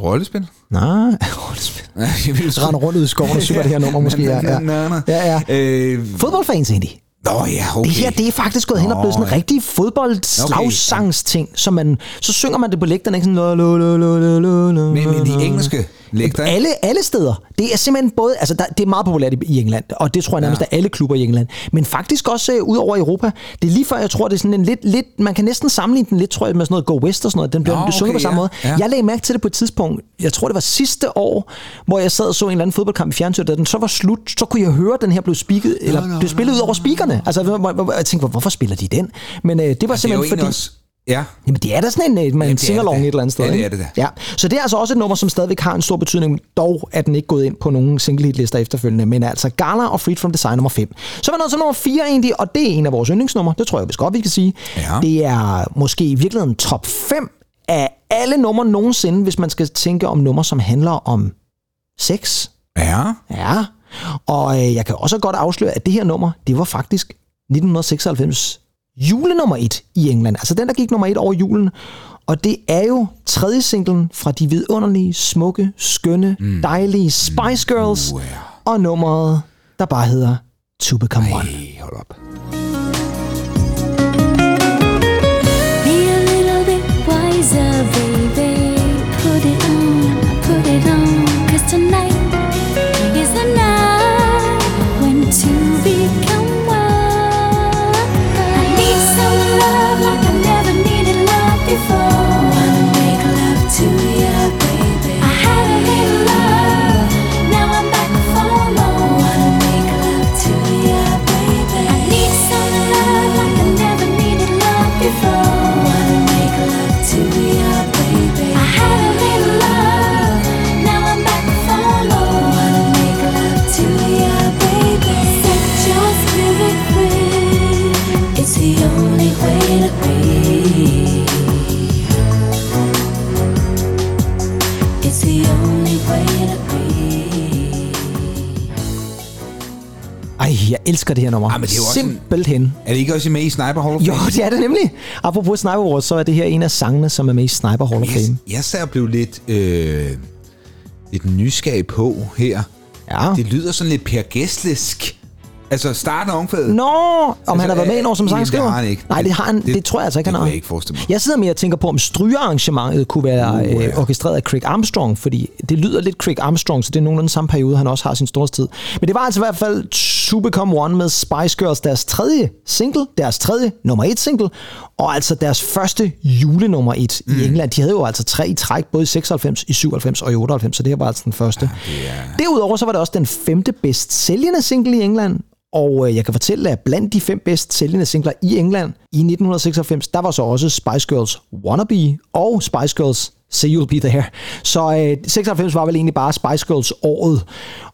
Rollespil? Nej, *laughs* rollespil. Ja, jeg vil render rundt ud i skoven og synger det her nummer *laughs* måske. Ja, ja. Ja, ja. Øh, Fodboldfans egentlig. Nå ja, okay. Det her, det er faktisk gået hen og blevet sådan en rigtig fodboldslagssangsting, så man, så synger man det på lægterne, ikke sådan... Men, men de engelske lægter, ikke? Alle, alle steder. Det er simpelthen både, altså der, det er meget populært i, i England, og det tror jeg nærmest Ja. er alle klubber i England. Men faktisk også uh, ud over Europa. Det er lige før, jeg tror, det er sådan en lidt, lidt, man kan næsten sammenligne den lidt, tror jeg, med sådan noget Go West og sådan noget. Den bliver Nå, Nå, sunget okay, på samme ja, måde. ja. Jeg lagde mærke til det på et tidspunkt, jeg tror det var sidste år, hvor jeg sad og så en eller anden fodboldkamp i fjernsynet, da den så var slut, så kunne jeg høre, at den her blev, speaket, eller blev spillet ud over speakerne. Altså, jeg tænkte, hvorfor spiller de den? Men uh, det var det jo simpelthen egentlig fordi... også... Ja, Jamen, det er da sådan en, man er singalong det da. et eller andet sted. Ja, det er det da. Ja, så det er altså også et nummer, som stadigvæk har en stor betydning, dog er den ikke gået ind på nogen single hit lister efterfølgende, men altså Gala og Freed from Design nummer 5. Så vi nået til nummer 4 egentlig, og det er en af vores yndlingsnumre, det tror jeg vist godt, vi kan sige. Ja. Det er måske i virkeligheden top 5 af alle numre nogensinde, hvis man skal tænke om numre, som handler om sex. ja. Ja, og øh, jeg kan også godt afsløre, at det her nummer, det var faktisk 1996 julenummer 1 i England. Altså den, der gik nummer 1 over julen. Og det er jo tredje singlen fra de vidunderlige, smukke, skønne, mm. dejlige Spice Girls. Uh, ja. Og nummeret, der bare hedder To Become One. Hey, hold op. Be a little bit wiser, baby. Put it on, put it on. Cause tonight jeg elsker det her nummer. Ej, men det er jo også en- Simpelthen. Er det ikke også med i Sniper Hall of Jo, Fame? det er det nemlig. Apropos Sniper Wars, så er det her en af sangene, som er med i Sniper Hall of Fame. Jeg, jeg sad og blev lidt, øh, lidt nysgerrig på her. Ja. Det lyder sådan lidt Per Gesslesk. Altså starten af omkvædet. Nå, om altså, han har været med ind over som jamen, sangskriver? Det har han ikke. Nej, det har han. Det, det tror jeg altså ikke, det han har. jeg ikke forestille mig. Jeg sidder mere og tænker på, om strygearrangementet kunne være Uh, ja. øh, orkestreret af Craig Armstrong, fordi det lyder lidt Craig Armstrong, så det er nogenlunde samme periode, han også har sin storhedstid. Men det var altså i hvert fald To Become One med Spice Girls, deres tredje single, deres tredje nummer et single, og altså deres første julenummer et mm. i England. De havde jo altså tre i træk, både i 96, i 97 og i 98, så det her var altså den første. Ja, Derudover så var det også den femte bedst sælgende single i England, og øh, jeg kan fortælle, at blandt de fem bedst sælgende singler i England i 1996, der var så også Spice Girls Wannabe og Spice Girls Say You'll Be There. Så øh, 96 var vel egentlig bare Spice Girls året,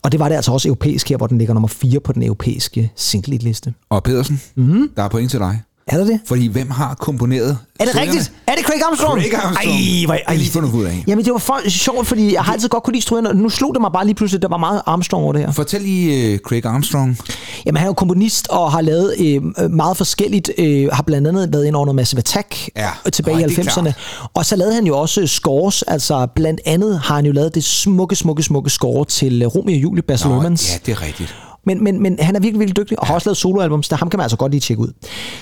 og det var det altså også europæisk her, hvor den ligger nummer 4 på den europæiske single liste. Og Pedersen, Mhm. mm-hmm. der er point til dig. Er det det? Fordi hvem har komponeret Er det strygerne? rigtigt? Er det Craig Armstrong? Craig Armstrong. Ej, hvor, er lige fundet ud af. Jamen, det var for, sjovt, fordi jeg har altid godt kunne lide strygerne. Nu slog det mig bare lige pludselig, der var meget Armstrong over det her. Fortæl lige uh, Craig Armstrong. Jamen, han er jo komponist og har lavet øh, meget forskelligt. Øh, har blandt andet været ind over noget Massive Attack Ja. øh, tilbage Ej, i det er 90'erne. klart. Og så lavede han jo også scores. Altså, blandt andet har han jo lavet det smukke, smukke, smukke score til øh, Romeo og Julie Baz Nå, ja, det er rigtigt. Men, men, men han er virkelig, virkelig dygtig, og har også lavet soloalbums, der ham kan man altså godt lige tjekke ud.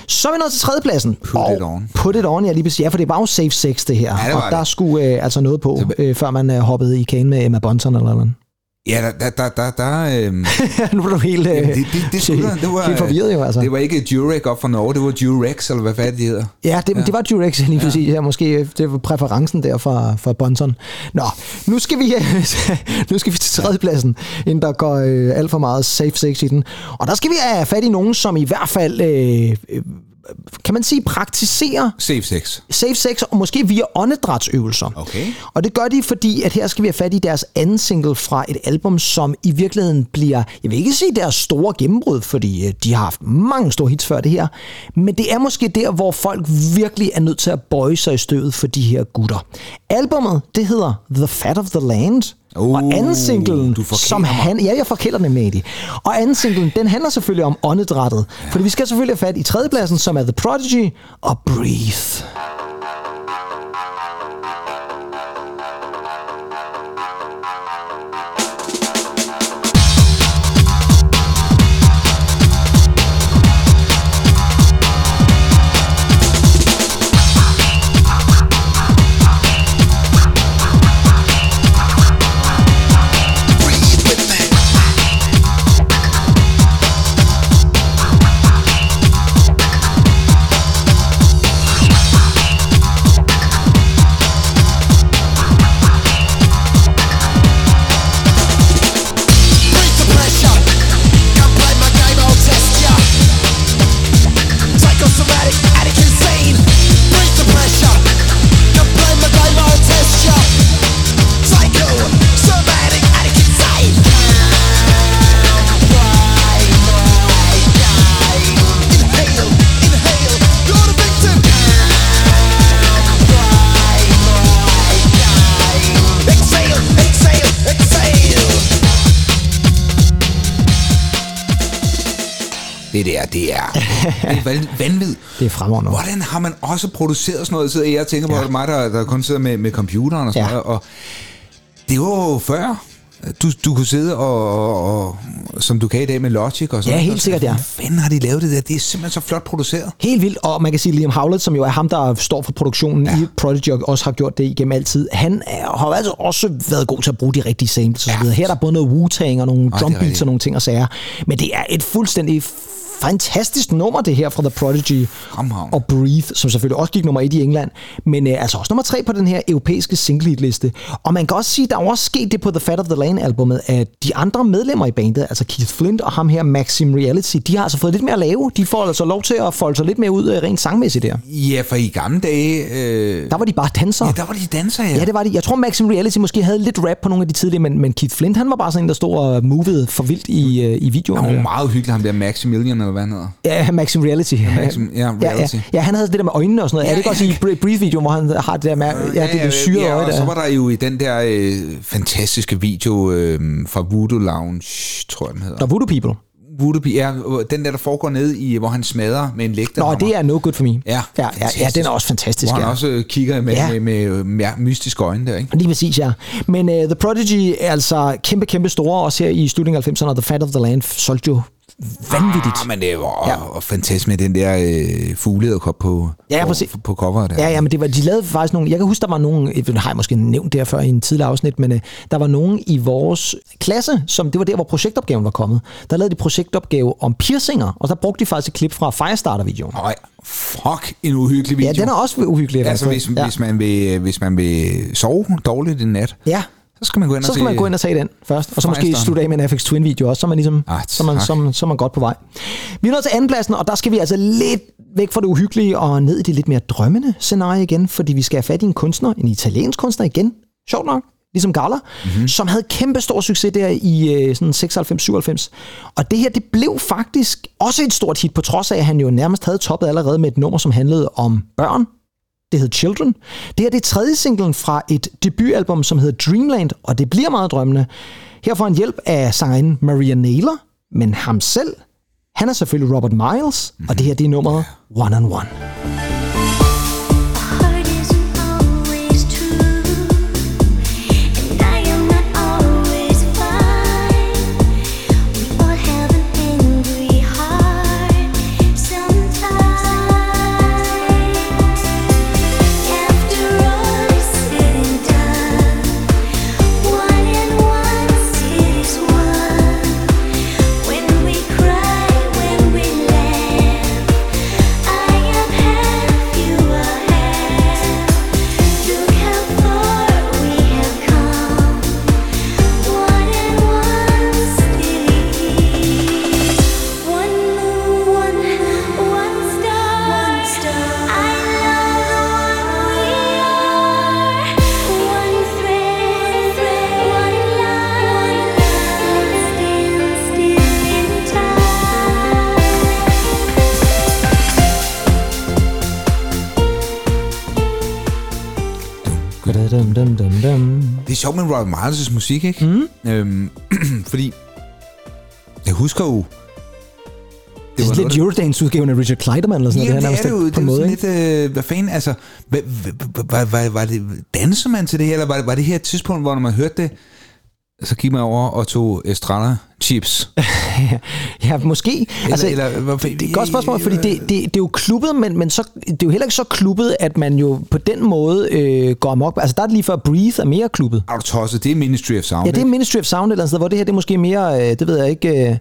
Så er vi nået til tredjepladsen. Put og it on. Put it on, ja lige præcis. Ja, for det var jo Safe Sex, det her. Ja, det og der det. skulle øh, altså noget på, øh, før man øh, hoppede i kagen med Emma Bunton eller noget. Ja, der, der, der, der, øhm, *laughs* nu er du helt, øh, Jamen, det, det, det, skulle det var, helt forvirret jo, altså. Det var ikke Durek op fra Norge, det var Durex, eller hvad fanden det hedder. Ja, det, ja. det var Durex lige præcis. Ja, måske øh, det var præferencen der for, for Bonson. Nå, nu skal vi, *laughs* nu skal vi til tredjepladsen, inden der går øh, alt for meget safe sex i den. Og der skal vi have fat i nogen, som i hvert fald, øh, øh, kan man sige, praktiserer Safe sex. safe sex, og måske via åndedrætsøvelser. Okay. Og det gør de, fordi at her skal vi have fat i deres anden single fra et album, som i virkeligheden bliver, jeg vil ikke sige deres store gennembrud, fordi øh, de har haft mange store hits før det her, men det er måske der, hvor folk virkelig er nødt til at bøje sig i støvet for de her gutter. Albummet, det hedder The Fat of the Land, Uh, og anden singlen, du som mig. han, ja, jeg forkælder nemlig Eddie. Og anden singlen, den handler selvfølgelig om åndedrættet. Ja. Fordi vi skal selvfølgelig have fat i tredjepladsen, som er The Prodigy og Breathe. Vanvid. Det er fremragende. Hvordan har man også produceret sådan noget? Sidder jeg tænker på, Ja. mig, der, der kun sidder med, med computeren og sådan Ja. noget. Og det var jo før. Du, du kunne sidde og, og, og, som du kan i dag med Logic og sådan Ja, noget. helt sikkert, ja. Hvordan fanden har de lavet det der? Det er simpelthen så flot produceret. Helt vildt, og man kan sige, Liam Howlett, som jo er ham, der står for produktionen ja. i Prodigy, og også har gjort det igennem altid, han er, har altså også været god til at bruge de rigtige samples og så Ja. videre. Her er der både noget Wu-Tang og nogle det drum beats rigtigt. og nogle ting og sager. Men det er et fuldstændig fantastisk nummer, det her fra The Prodigy Fremragende. og Breathe, som selvfølgelig også gik nummer et i England, men øh, altså også nummer tre på den her europæiske single liste. Og man kan også sige, der er også sket det på The Fat of the Lane albumet, at de andre medlemmer i bandet, altså Keith Flint og ham her Maxim Reality, de har altså fået lidt mere at lave. De får altså lov til at folde sig lidt mere ud øh, rent sangmæssigt der. Ja, for i gamle dage... Øh, Der var de bare dansere. ja, der var de danser, ja. Ja, det var de. Jeg tror, Maxim Reality måske havde lidt rap på nogle af de tidlige, men, men Keith Flint, han var bare sådan en, der stod og movede for vildt i, øh, i Han videoerne. var meget hyggelig, ham der Maximilian, eller hvad han hedder. Ja, Maxim Reality. Ja, Maxim- ja, reality. Ja, ja, han havde det der med øjnene og sådan noget. Ja, Ja, er det ikke også i Bre- Breathe-videoen, hvor han har det der med, ja, det der syrede ja, øje og så der? var der jo i den der øh, fantastiske video øh, fra Voodoo Lounge, tror jeg, den hedder. Der Voodoo People. Voodoo, ja, den der, der foregår ned i, hvor han smadrer med en lægter. Nå, det er No Good For Me. Ja, ja, ja, ja den er også fantastisk. Hvor han ja. også øh, kigger med, Ja. ja. med, med, med mystiske øjne der, ikke? Lige præcis, ja. Men uh, The Prodigy er altså kæmpe, kæmpe store, også her i slutningen af 90'erne, og The Fat of the Land solgte jo vanvittigt. Ah, men det var Ja. ja. fantastisk med den der øh, fuglederkop på, Ja, på, på coveret der. Ja, ja, men det var, de lavede faktisk nogle... Jeg kan huske, der var nogen... Det har jeg måske nævnt der før i en tidligere afsnit, men uh, der var nogen i vores klasse, som det var der, hvor projektopgaven var kommet. Der lavede de projektopgave om piercinger, og der brugte de faktisk et klip fra Firestarter-videoen. Øj, fuck en uhyggelig video. Ja, den er også uhyggelig. i Altså, hvis, ja. hvis, man vil, hvis man vil sove dårligt en nat, ja, så skal man gå ind og så skal man gå ind og se den først, og så måske slutte af med en FX Twin video også, så man ligesom, Ah, så man, så, så man godt på vej. Vi er nået til andenpladsen, og der skal vi altså lidt væk fra det uhyggelige og ned i det lidt mere drømmende scenarie igen, fordi vi skal have fat i en kunstner, en italiensk kunstner igen, sjovt nok, ligesom Gala, mm-hmm. som havde kæmpe stor succes der i øh, sådan 96-97. Og det her, det blev faktisk også et stort hit, på trods af, at han jo nærmest havde toppet allerede med et nummer, som handlede om børn, det hed Children. Det her det er tredje singlen fra et debutalbum, som hedder Dreamland, og det bliver meget drømmende. Her får han hjælp af sangerinden Maria Naylor, men ham selv, han er selvfølgelig Robert Miles, og det her det er nummeret One on One. Dum, dum, dum. Det er sjovt med Robert Miles' musik, ikke? Mm. Øhm, *clears throat* fordi jeg husker jo... Det er var sådan lidt Eurodance-udgaven af Richard Kleiderman, eller sådan Ja, noget. det nærmest er det jo. Det er måde, lidt, øh, hvad fanden, altså, hvad, hvad, hvad, hvad, det, danser man til det her, eller var, var det her et tidspunkt, hvor når man hørte det, så gik man over og tog Estrada chips? *laughs* Ja, måske. Eller- altså, eller hvorfor- det, er et godt spørgsmål, fordi det, det, det er jo klubbet, men, men så, det er jo heller ikke så klubbet, at man jo på den måde øh, går amok. Altså der er det lige før Breathe er mere klubbet. Er du tosset? Det er Ministry of Sound, Ja, det er? Ministry of Sound eller andet sted, hvor det her det er måske mere, øh, det ved jeg ikke, øh,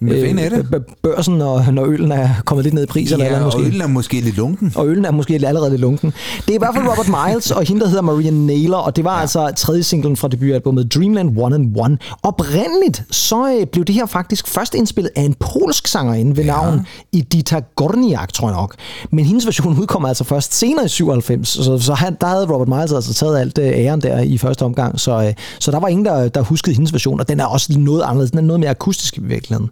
Hvad fanden er det? b- børsen, når, når øllen er kommet lidt ned i pris. eller, Ja, eller og måske. øllen er måske lidt lunken. Og øllen er måske allerede lidt lunken. Det er i hvert fald Robert Miles og hende, der hedder Maria Naylor, og det var ja. altså tredje singlen fra debutalbummet Dreamland One and One. Oprindeligt så øh, blev det her faktisk først indspillet af en polsk sangerinde ved navn Edita Gorniak, tror jeg nok. Men hendes version udkom altså først senere i 97, så, så han, der havde Robert Miles altså taget alt øh, æren der i første omgang, så, øh, så der var ingen, der, der huskede hendes version, og den er også noget anderledes, den er noget mere akustisk i virkeligheden.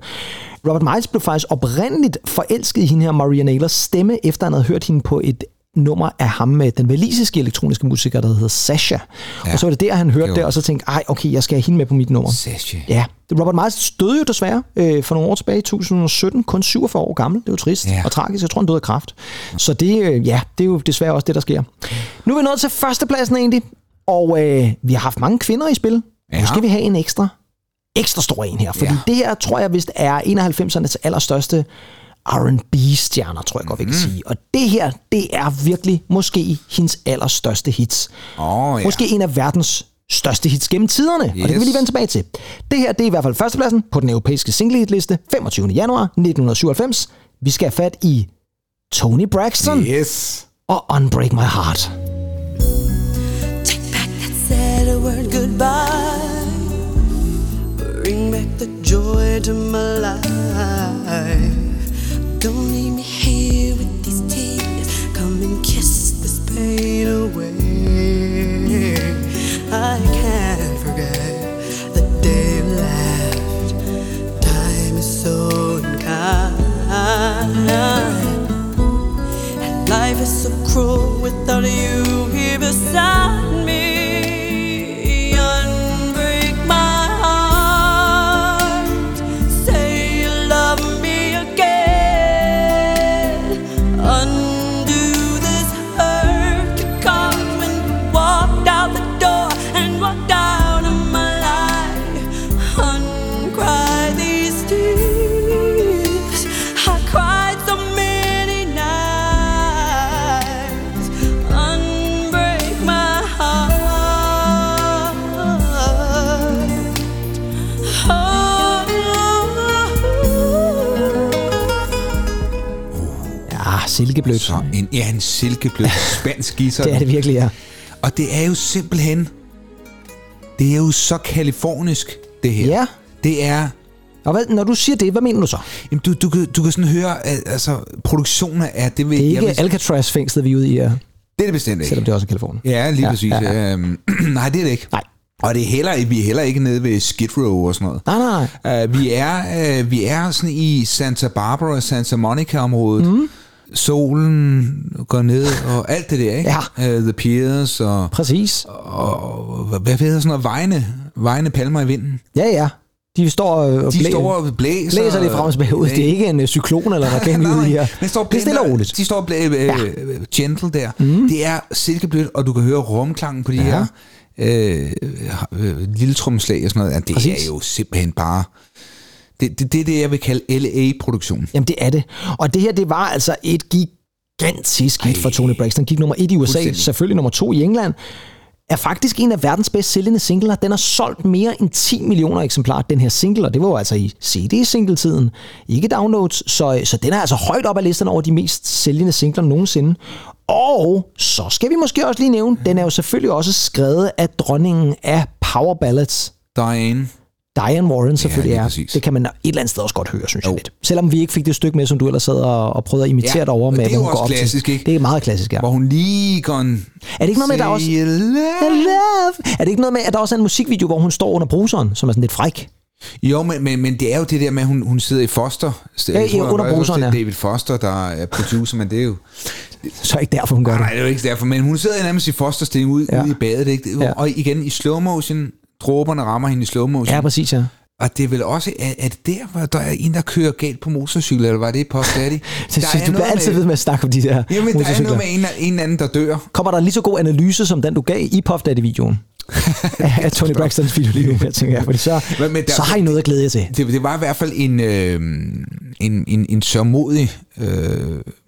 Robert Miles blev faktisk oprindeligt forelsket i hende her Maria Naylors stemme, efter han havde hørt hende på et nummer af ham med den walisiske elektroniske musiker, der hedder Sasha. Ja. Og så var det der, han hørte Det det, var- og så tænkte, ej, okay, jeg skal have hende med på mit nummer. Sasha. Ja, Robert Miles døde jo desværre øh, for nogle år tilbage i 2017, kun 47 år gammel. Det er jo trist Ja. og tragisk. Jeg tror, han døde af kræft. Så det, øh, ja, det er jo desværre også det, der sker. Nu er vi nået til førstepladsen egentlig, og øh, vi har haft mange kvinder i spil. Ja. Nu skal vi have en ekstra, ekstra stor en her, fordi Ja. det her, tror jeg vist er 91'ernes allerstørste R&B-stjerner, tror jeg godt, vi kan sige. Og det her, det er virkelig måske hendes allerstørste hits. Åh, ja. Måske en af verdens største hits gennem tiderne, yes. og det kan vi lige vende tilbage til. Det her, det er i hvert fald førstepladsen på den europæiske single-hitliste, 25. januar 1997. Vi skal have fat i Tony Braxton Yes. og Unbreak My Heart. said a word goodbye. Bring back the joy to my life. Don't leave me here with these tears. Come and kiss this pain away. I can't forget the day you left. Time is so unkind. And life is so cruel without you here beside me. Silkeblødt. Så en, ja, en silkeblød spansk guitar. *laughs* Det er det virkelig, ja. Og det er jo simpelthen... Det er jo så kalifornisk, det her. Ja. Det er... Og hvad, når du siger det, hvad mener du så? Jamen, du, du, kan- du kan sådan høre, at altså, produktionen er... Det, vil, Det er ikke vil, Alcatraz-fængslet, vi er ude i her, det er det bestemt ikke. selvom det også er Kalifornien. Ja, lige Ja, ja, præcis. ja, Ja, ja. ja. Øhm, *clears throat* nej, det er det ikke. Nej. Og det er heller, vi er heller ikke nede ved Skid Row og sådan noget. Nej, nej, nej. Uh, vi, er, uh, vi er sådan i Santa Barbara, Santa Monica-området. Mm. Solen går ned, og alt det der, ikke? Ja. Uh, The Piers, og, Præcis. og hvad, hvad hedder sådan noget? Vejene, vejene palmer i vinden. Ja, ja. De står og De blæ- står og blæser. blæser lidt frem og tilbage ud. Det er ikke en øh, cyklon eller er ude her. Men står det er stille og roligt. De står og blæ- øh, gentle der. Mm. Det er silkeblødt, og du kan høre rumklangen på de Ja. her øh, øh, lille trommeslag og sådan noget. Ja, det Præcis. er jo simpelthen bare... Det, det, det er det, jeg vil kalde LA-produktion. Jamen, det er det. Og det her, det var altså et gigantisk hit for Tony Braxton. Gik nummer et i USA, selvfølgelig nummer to i England. Er faktisk en af verdens bedst sælgende singler. Den har solgt mere end 10 millioner eksemplarer, den her single, og det var jo altså i CD-singletiden, ikke downloads, så, så den er altså højt op ad listen over de mest sælgende singler nogensinde. Og så skal vi måske også lige nævne, den er jo selvfølgelig også skrevet af dronningen af power ballads, Diane. Diane Warren selvfølgelig ja, er. præcis. Det kan man et eller andet sted også godt høre, synes jeg Jo. lidt. Selvom vi ikke fik det stykke med, som du ellers sad og, og prøvede at imitere Ja, derovre og med, det er jo også op klassisk, til. ikke? Det er meget klassisk, ja. Hvor hun lige går en... Er det ikke noget med, at der også... Love- Love. Er det ikke noget med, at der også er en musikvideo, hvor hun står under bruseren, som er sådan lidt fræk? Jo, men, men, men det er jo det der med, at hun, hun sidder i Foster. Ja, Jeg tror, under bruseren, ja. David Foster, der er producer, men det er jo... Så er ikke derfor, hun gør det. nej, det er jo ikke derfor, men hun sidder nærmest i fosterstilling ude, Ja. ude i badet, ikke? Og igen i slow motion, dråberne rammer hende i slow motion. Ja, præcis, ja. Og det er vel også, er, er det der, hvor der er en, der kører galt på motorcykel, eller var det Puff Daddy? *laughs* Det, Der så, er du bliver altid ved med at snakke om de der Jamen, der er noget med en, en anden, der dør. Kommer der lige så god analyse, som den du gav i Puff Daddy-videoen? *laughs* af Tony Braxtons video lige nu, jeg tænker, fordi så, Men- men der- så har I noget at glæde jer til. Det, det var i hvert fald en, øh, en, en, en sørmodig øh,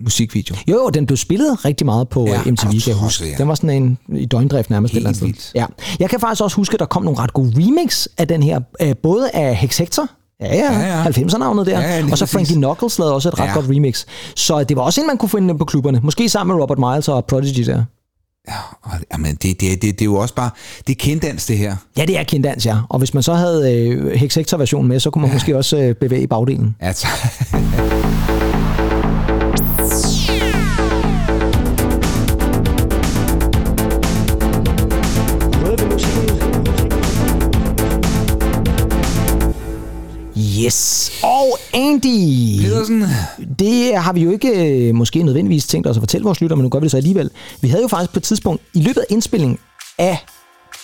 musikvideo. Jo, jo, den blev spillet rigtig meget på Ja, ja, MTV, kan jeg huske. ja. Den var sådan en i døgndrift nærmest. Helt sted. Ja. Jeg kan faktisk også huske, at der kom nogle ret gode remix af den her, øh, både af Hex Hector, Ja, ja, Ja, ja. 90'er-navnet der. Ja, ja, og så. Frankie Knuckles lavede også et ret Ja. godt remix. Så det var også en, man kunne finde på klubberne. Måske sammen med Robert Miles og Prodigy der. Og, jamen, det, det, det, det er jo også bare, det er kenddans det her. Ja, det er kenddans, ja. Og hvis man så havde øh, Hex Hector-versionen med, så kunne man ja. måske også øh, bevæge bagdelen. Altså, Yes. Andy. Pedersen. Det har vi jo ikke øh, måske nødvendigvis tænkt os at fortælle vores lytter, men nu gør vi det så alligevel. Vi havde jo faktisk på et tidspunkt i løbet af indspillingen af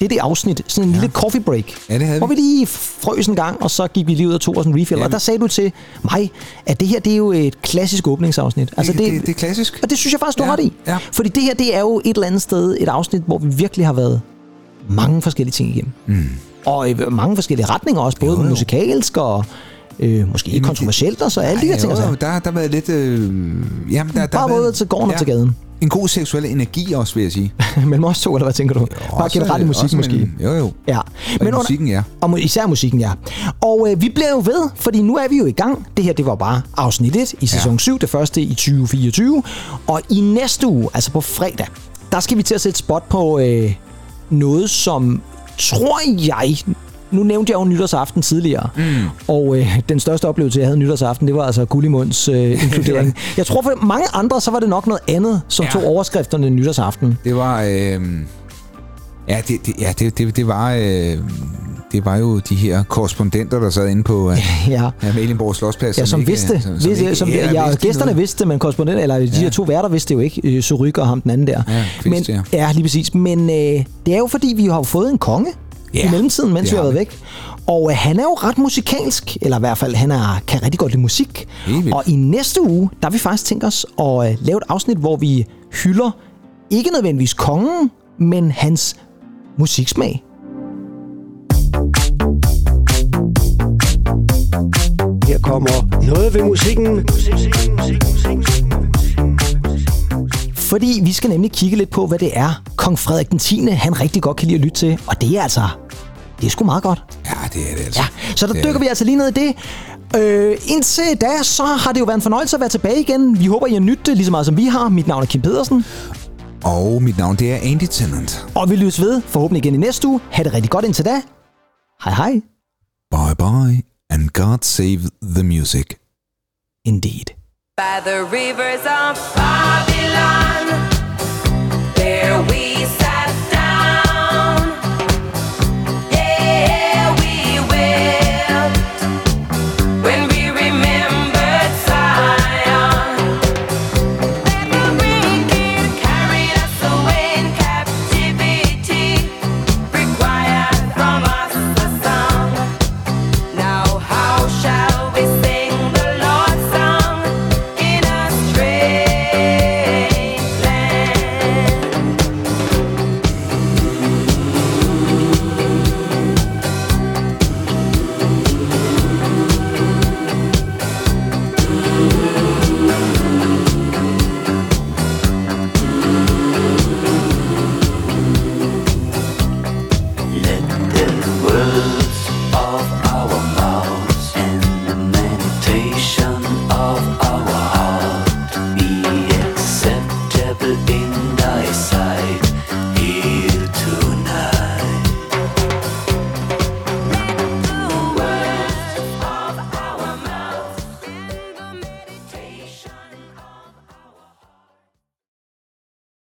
det det afsnit, sådan en ja. lille coffee break, Ja, det havde hvor vi. vi lige frøs en gang, og så gik vi lige ud og tog os en refill. Ja. Og der sagde du til mig, at det her det er jo et klassisk åbningsafsnit. Altså, det, det, det er klassisk. Og det synes jeg faktisk, du Ja, har ret i. ja. Fordi det her, det er jo et eller andet sted et afsnit, hvor vi virkelig har været mange forskellige ting igennem. Mm. Og i mange forskellige retninger også, både Jo, jo. musikalsk og øh, måske det- kontroversielt og så alle de her ting. jo, Altså. jo, der, der har været lidt... Øh, jamen, der, der Bare både til gården og til gaden. En god seksuel energi også, vil jeg sige. *laughs* Mellem os to, eller hvad tænker du? Bare Også- generelt i musikken også måske. Jo, jo. Ja. Men musikken, ja. Og især musikken, ja. Og øh, vi bliver jo ved, fordi nu er vi jo i gang. Det her, det var bare afsnit 1 i sæson Ja. 7, det første i 2024. Og i næste uge, altså på fredag, der skal vi til at sætte spot på øh, noget, som tror jeg... Nu nævnte jeg jo nytårsaften tidligere, mm. og øh, den største oplevelse, jeg havde nytårsaften, det var altså Gullimunds øh, *laughs* inkludering. jeg tror for mange andre, så var det nok noget andet, som Ja. tog overskrifterne nytårsaften. Det var... Øh, ja, det, det, ja det, det, det var... Øh, det var jo de her korrespondenter, der sad inde på øh, *laughs* Ja. Amalienborg Slottsplads. Ja, som, ikke, vidste. Som, Som, ikke- som, ja, ja, vidste gæsterne noget. vidste, men korrespondenter, eller de Ja. her to værter vidste jo ikke. Øh, Suryk og ham den anden der. Ja, Kvist, men, ja. ja, lige præcis. Men øh, det er jo fordi, vi har fået en konge Ja, i mellemtiden, mens vi har har været væk. Og øh, han er jo ret musikalsk, eller i hvert fald, han er, kan rigtig godt lide musik. Og i næste uge, der har vi faktisk tænkt os at øh, lave et afsnit, hvor vi hylder ikke nødvendigvis kongen, men hans musiksmag. Her kommer noget ved musikken. Fordi vi skal nemlig kigge lidt på, hvad det er, kong Frederik den 10. han rigtig godt kan lide at lytte til. Og det er altså, det er sgu meget godt. Ja, det er det altså. Ja, så der Det er dykker vi altså lige ned i det. Øh, indtil da, så har det jo været en fornøjelse at være tilbage igen. Vi håber, I har nydt det lige så meget, som vi har. Mit navn er Kim Pedersen. Og mit navn, det er Andy Tennant. Og vi lyttes ved forhåbentlig igen i næste uge. Ha' det rigtig godt indtil da. Hej hej. Bye bye, and God save the music. Indeed. By the rivers of Babylon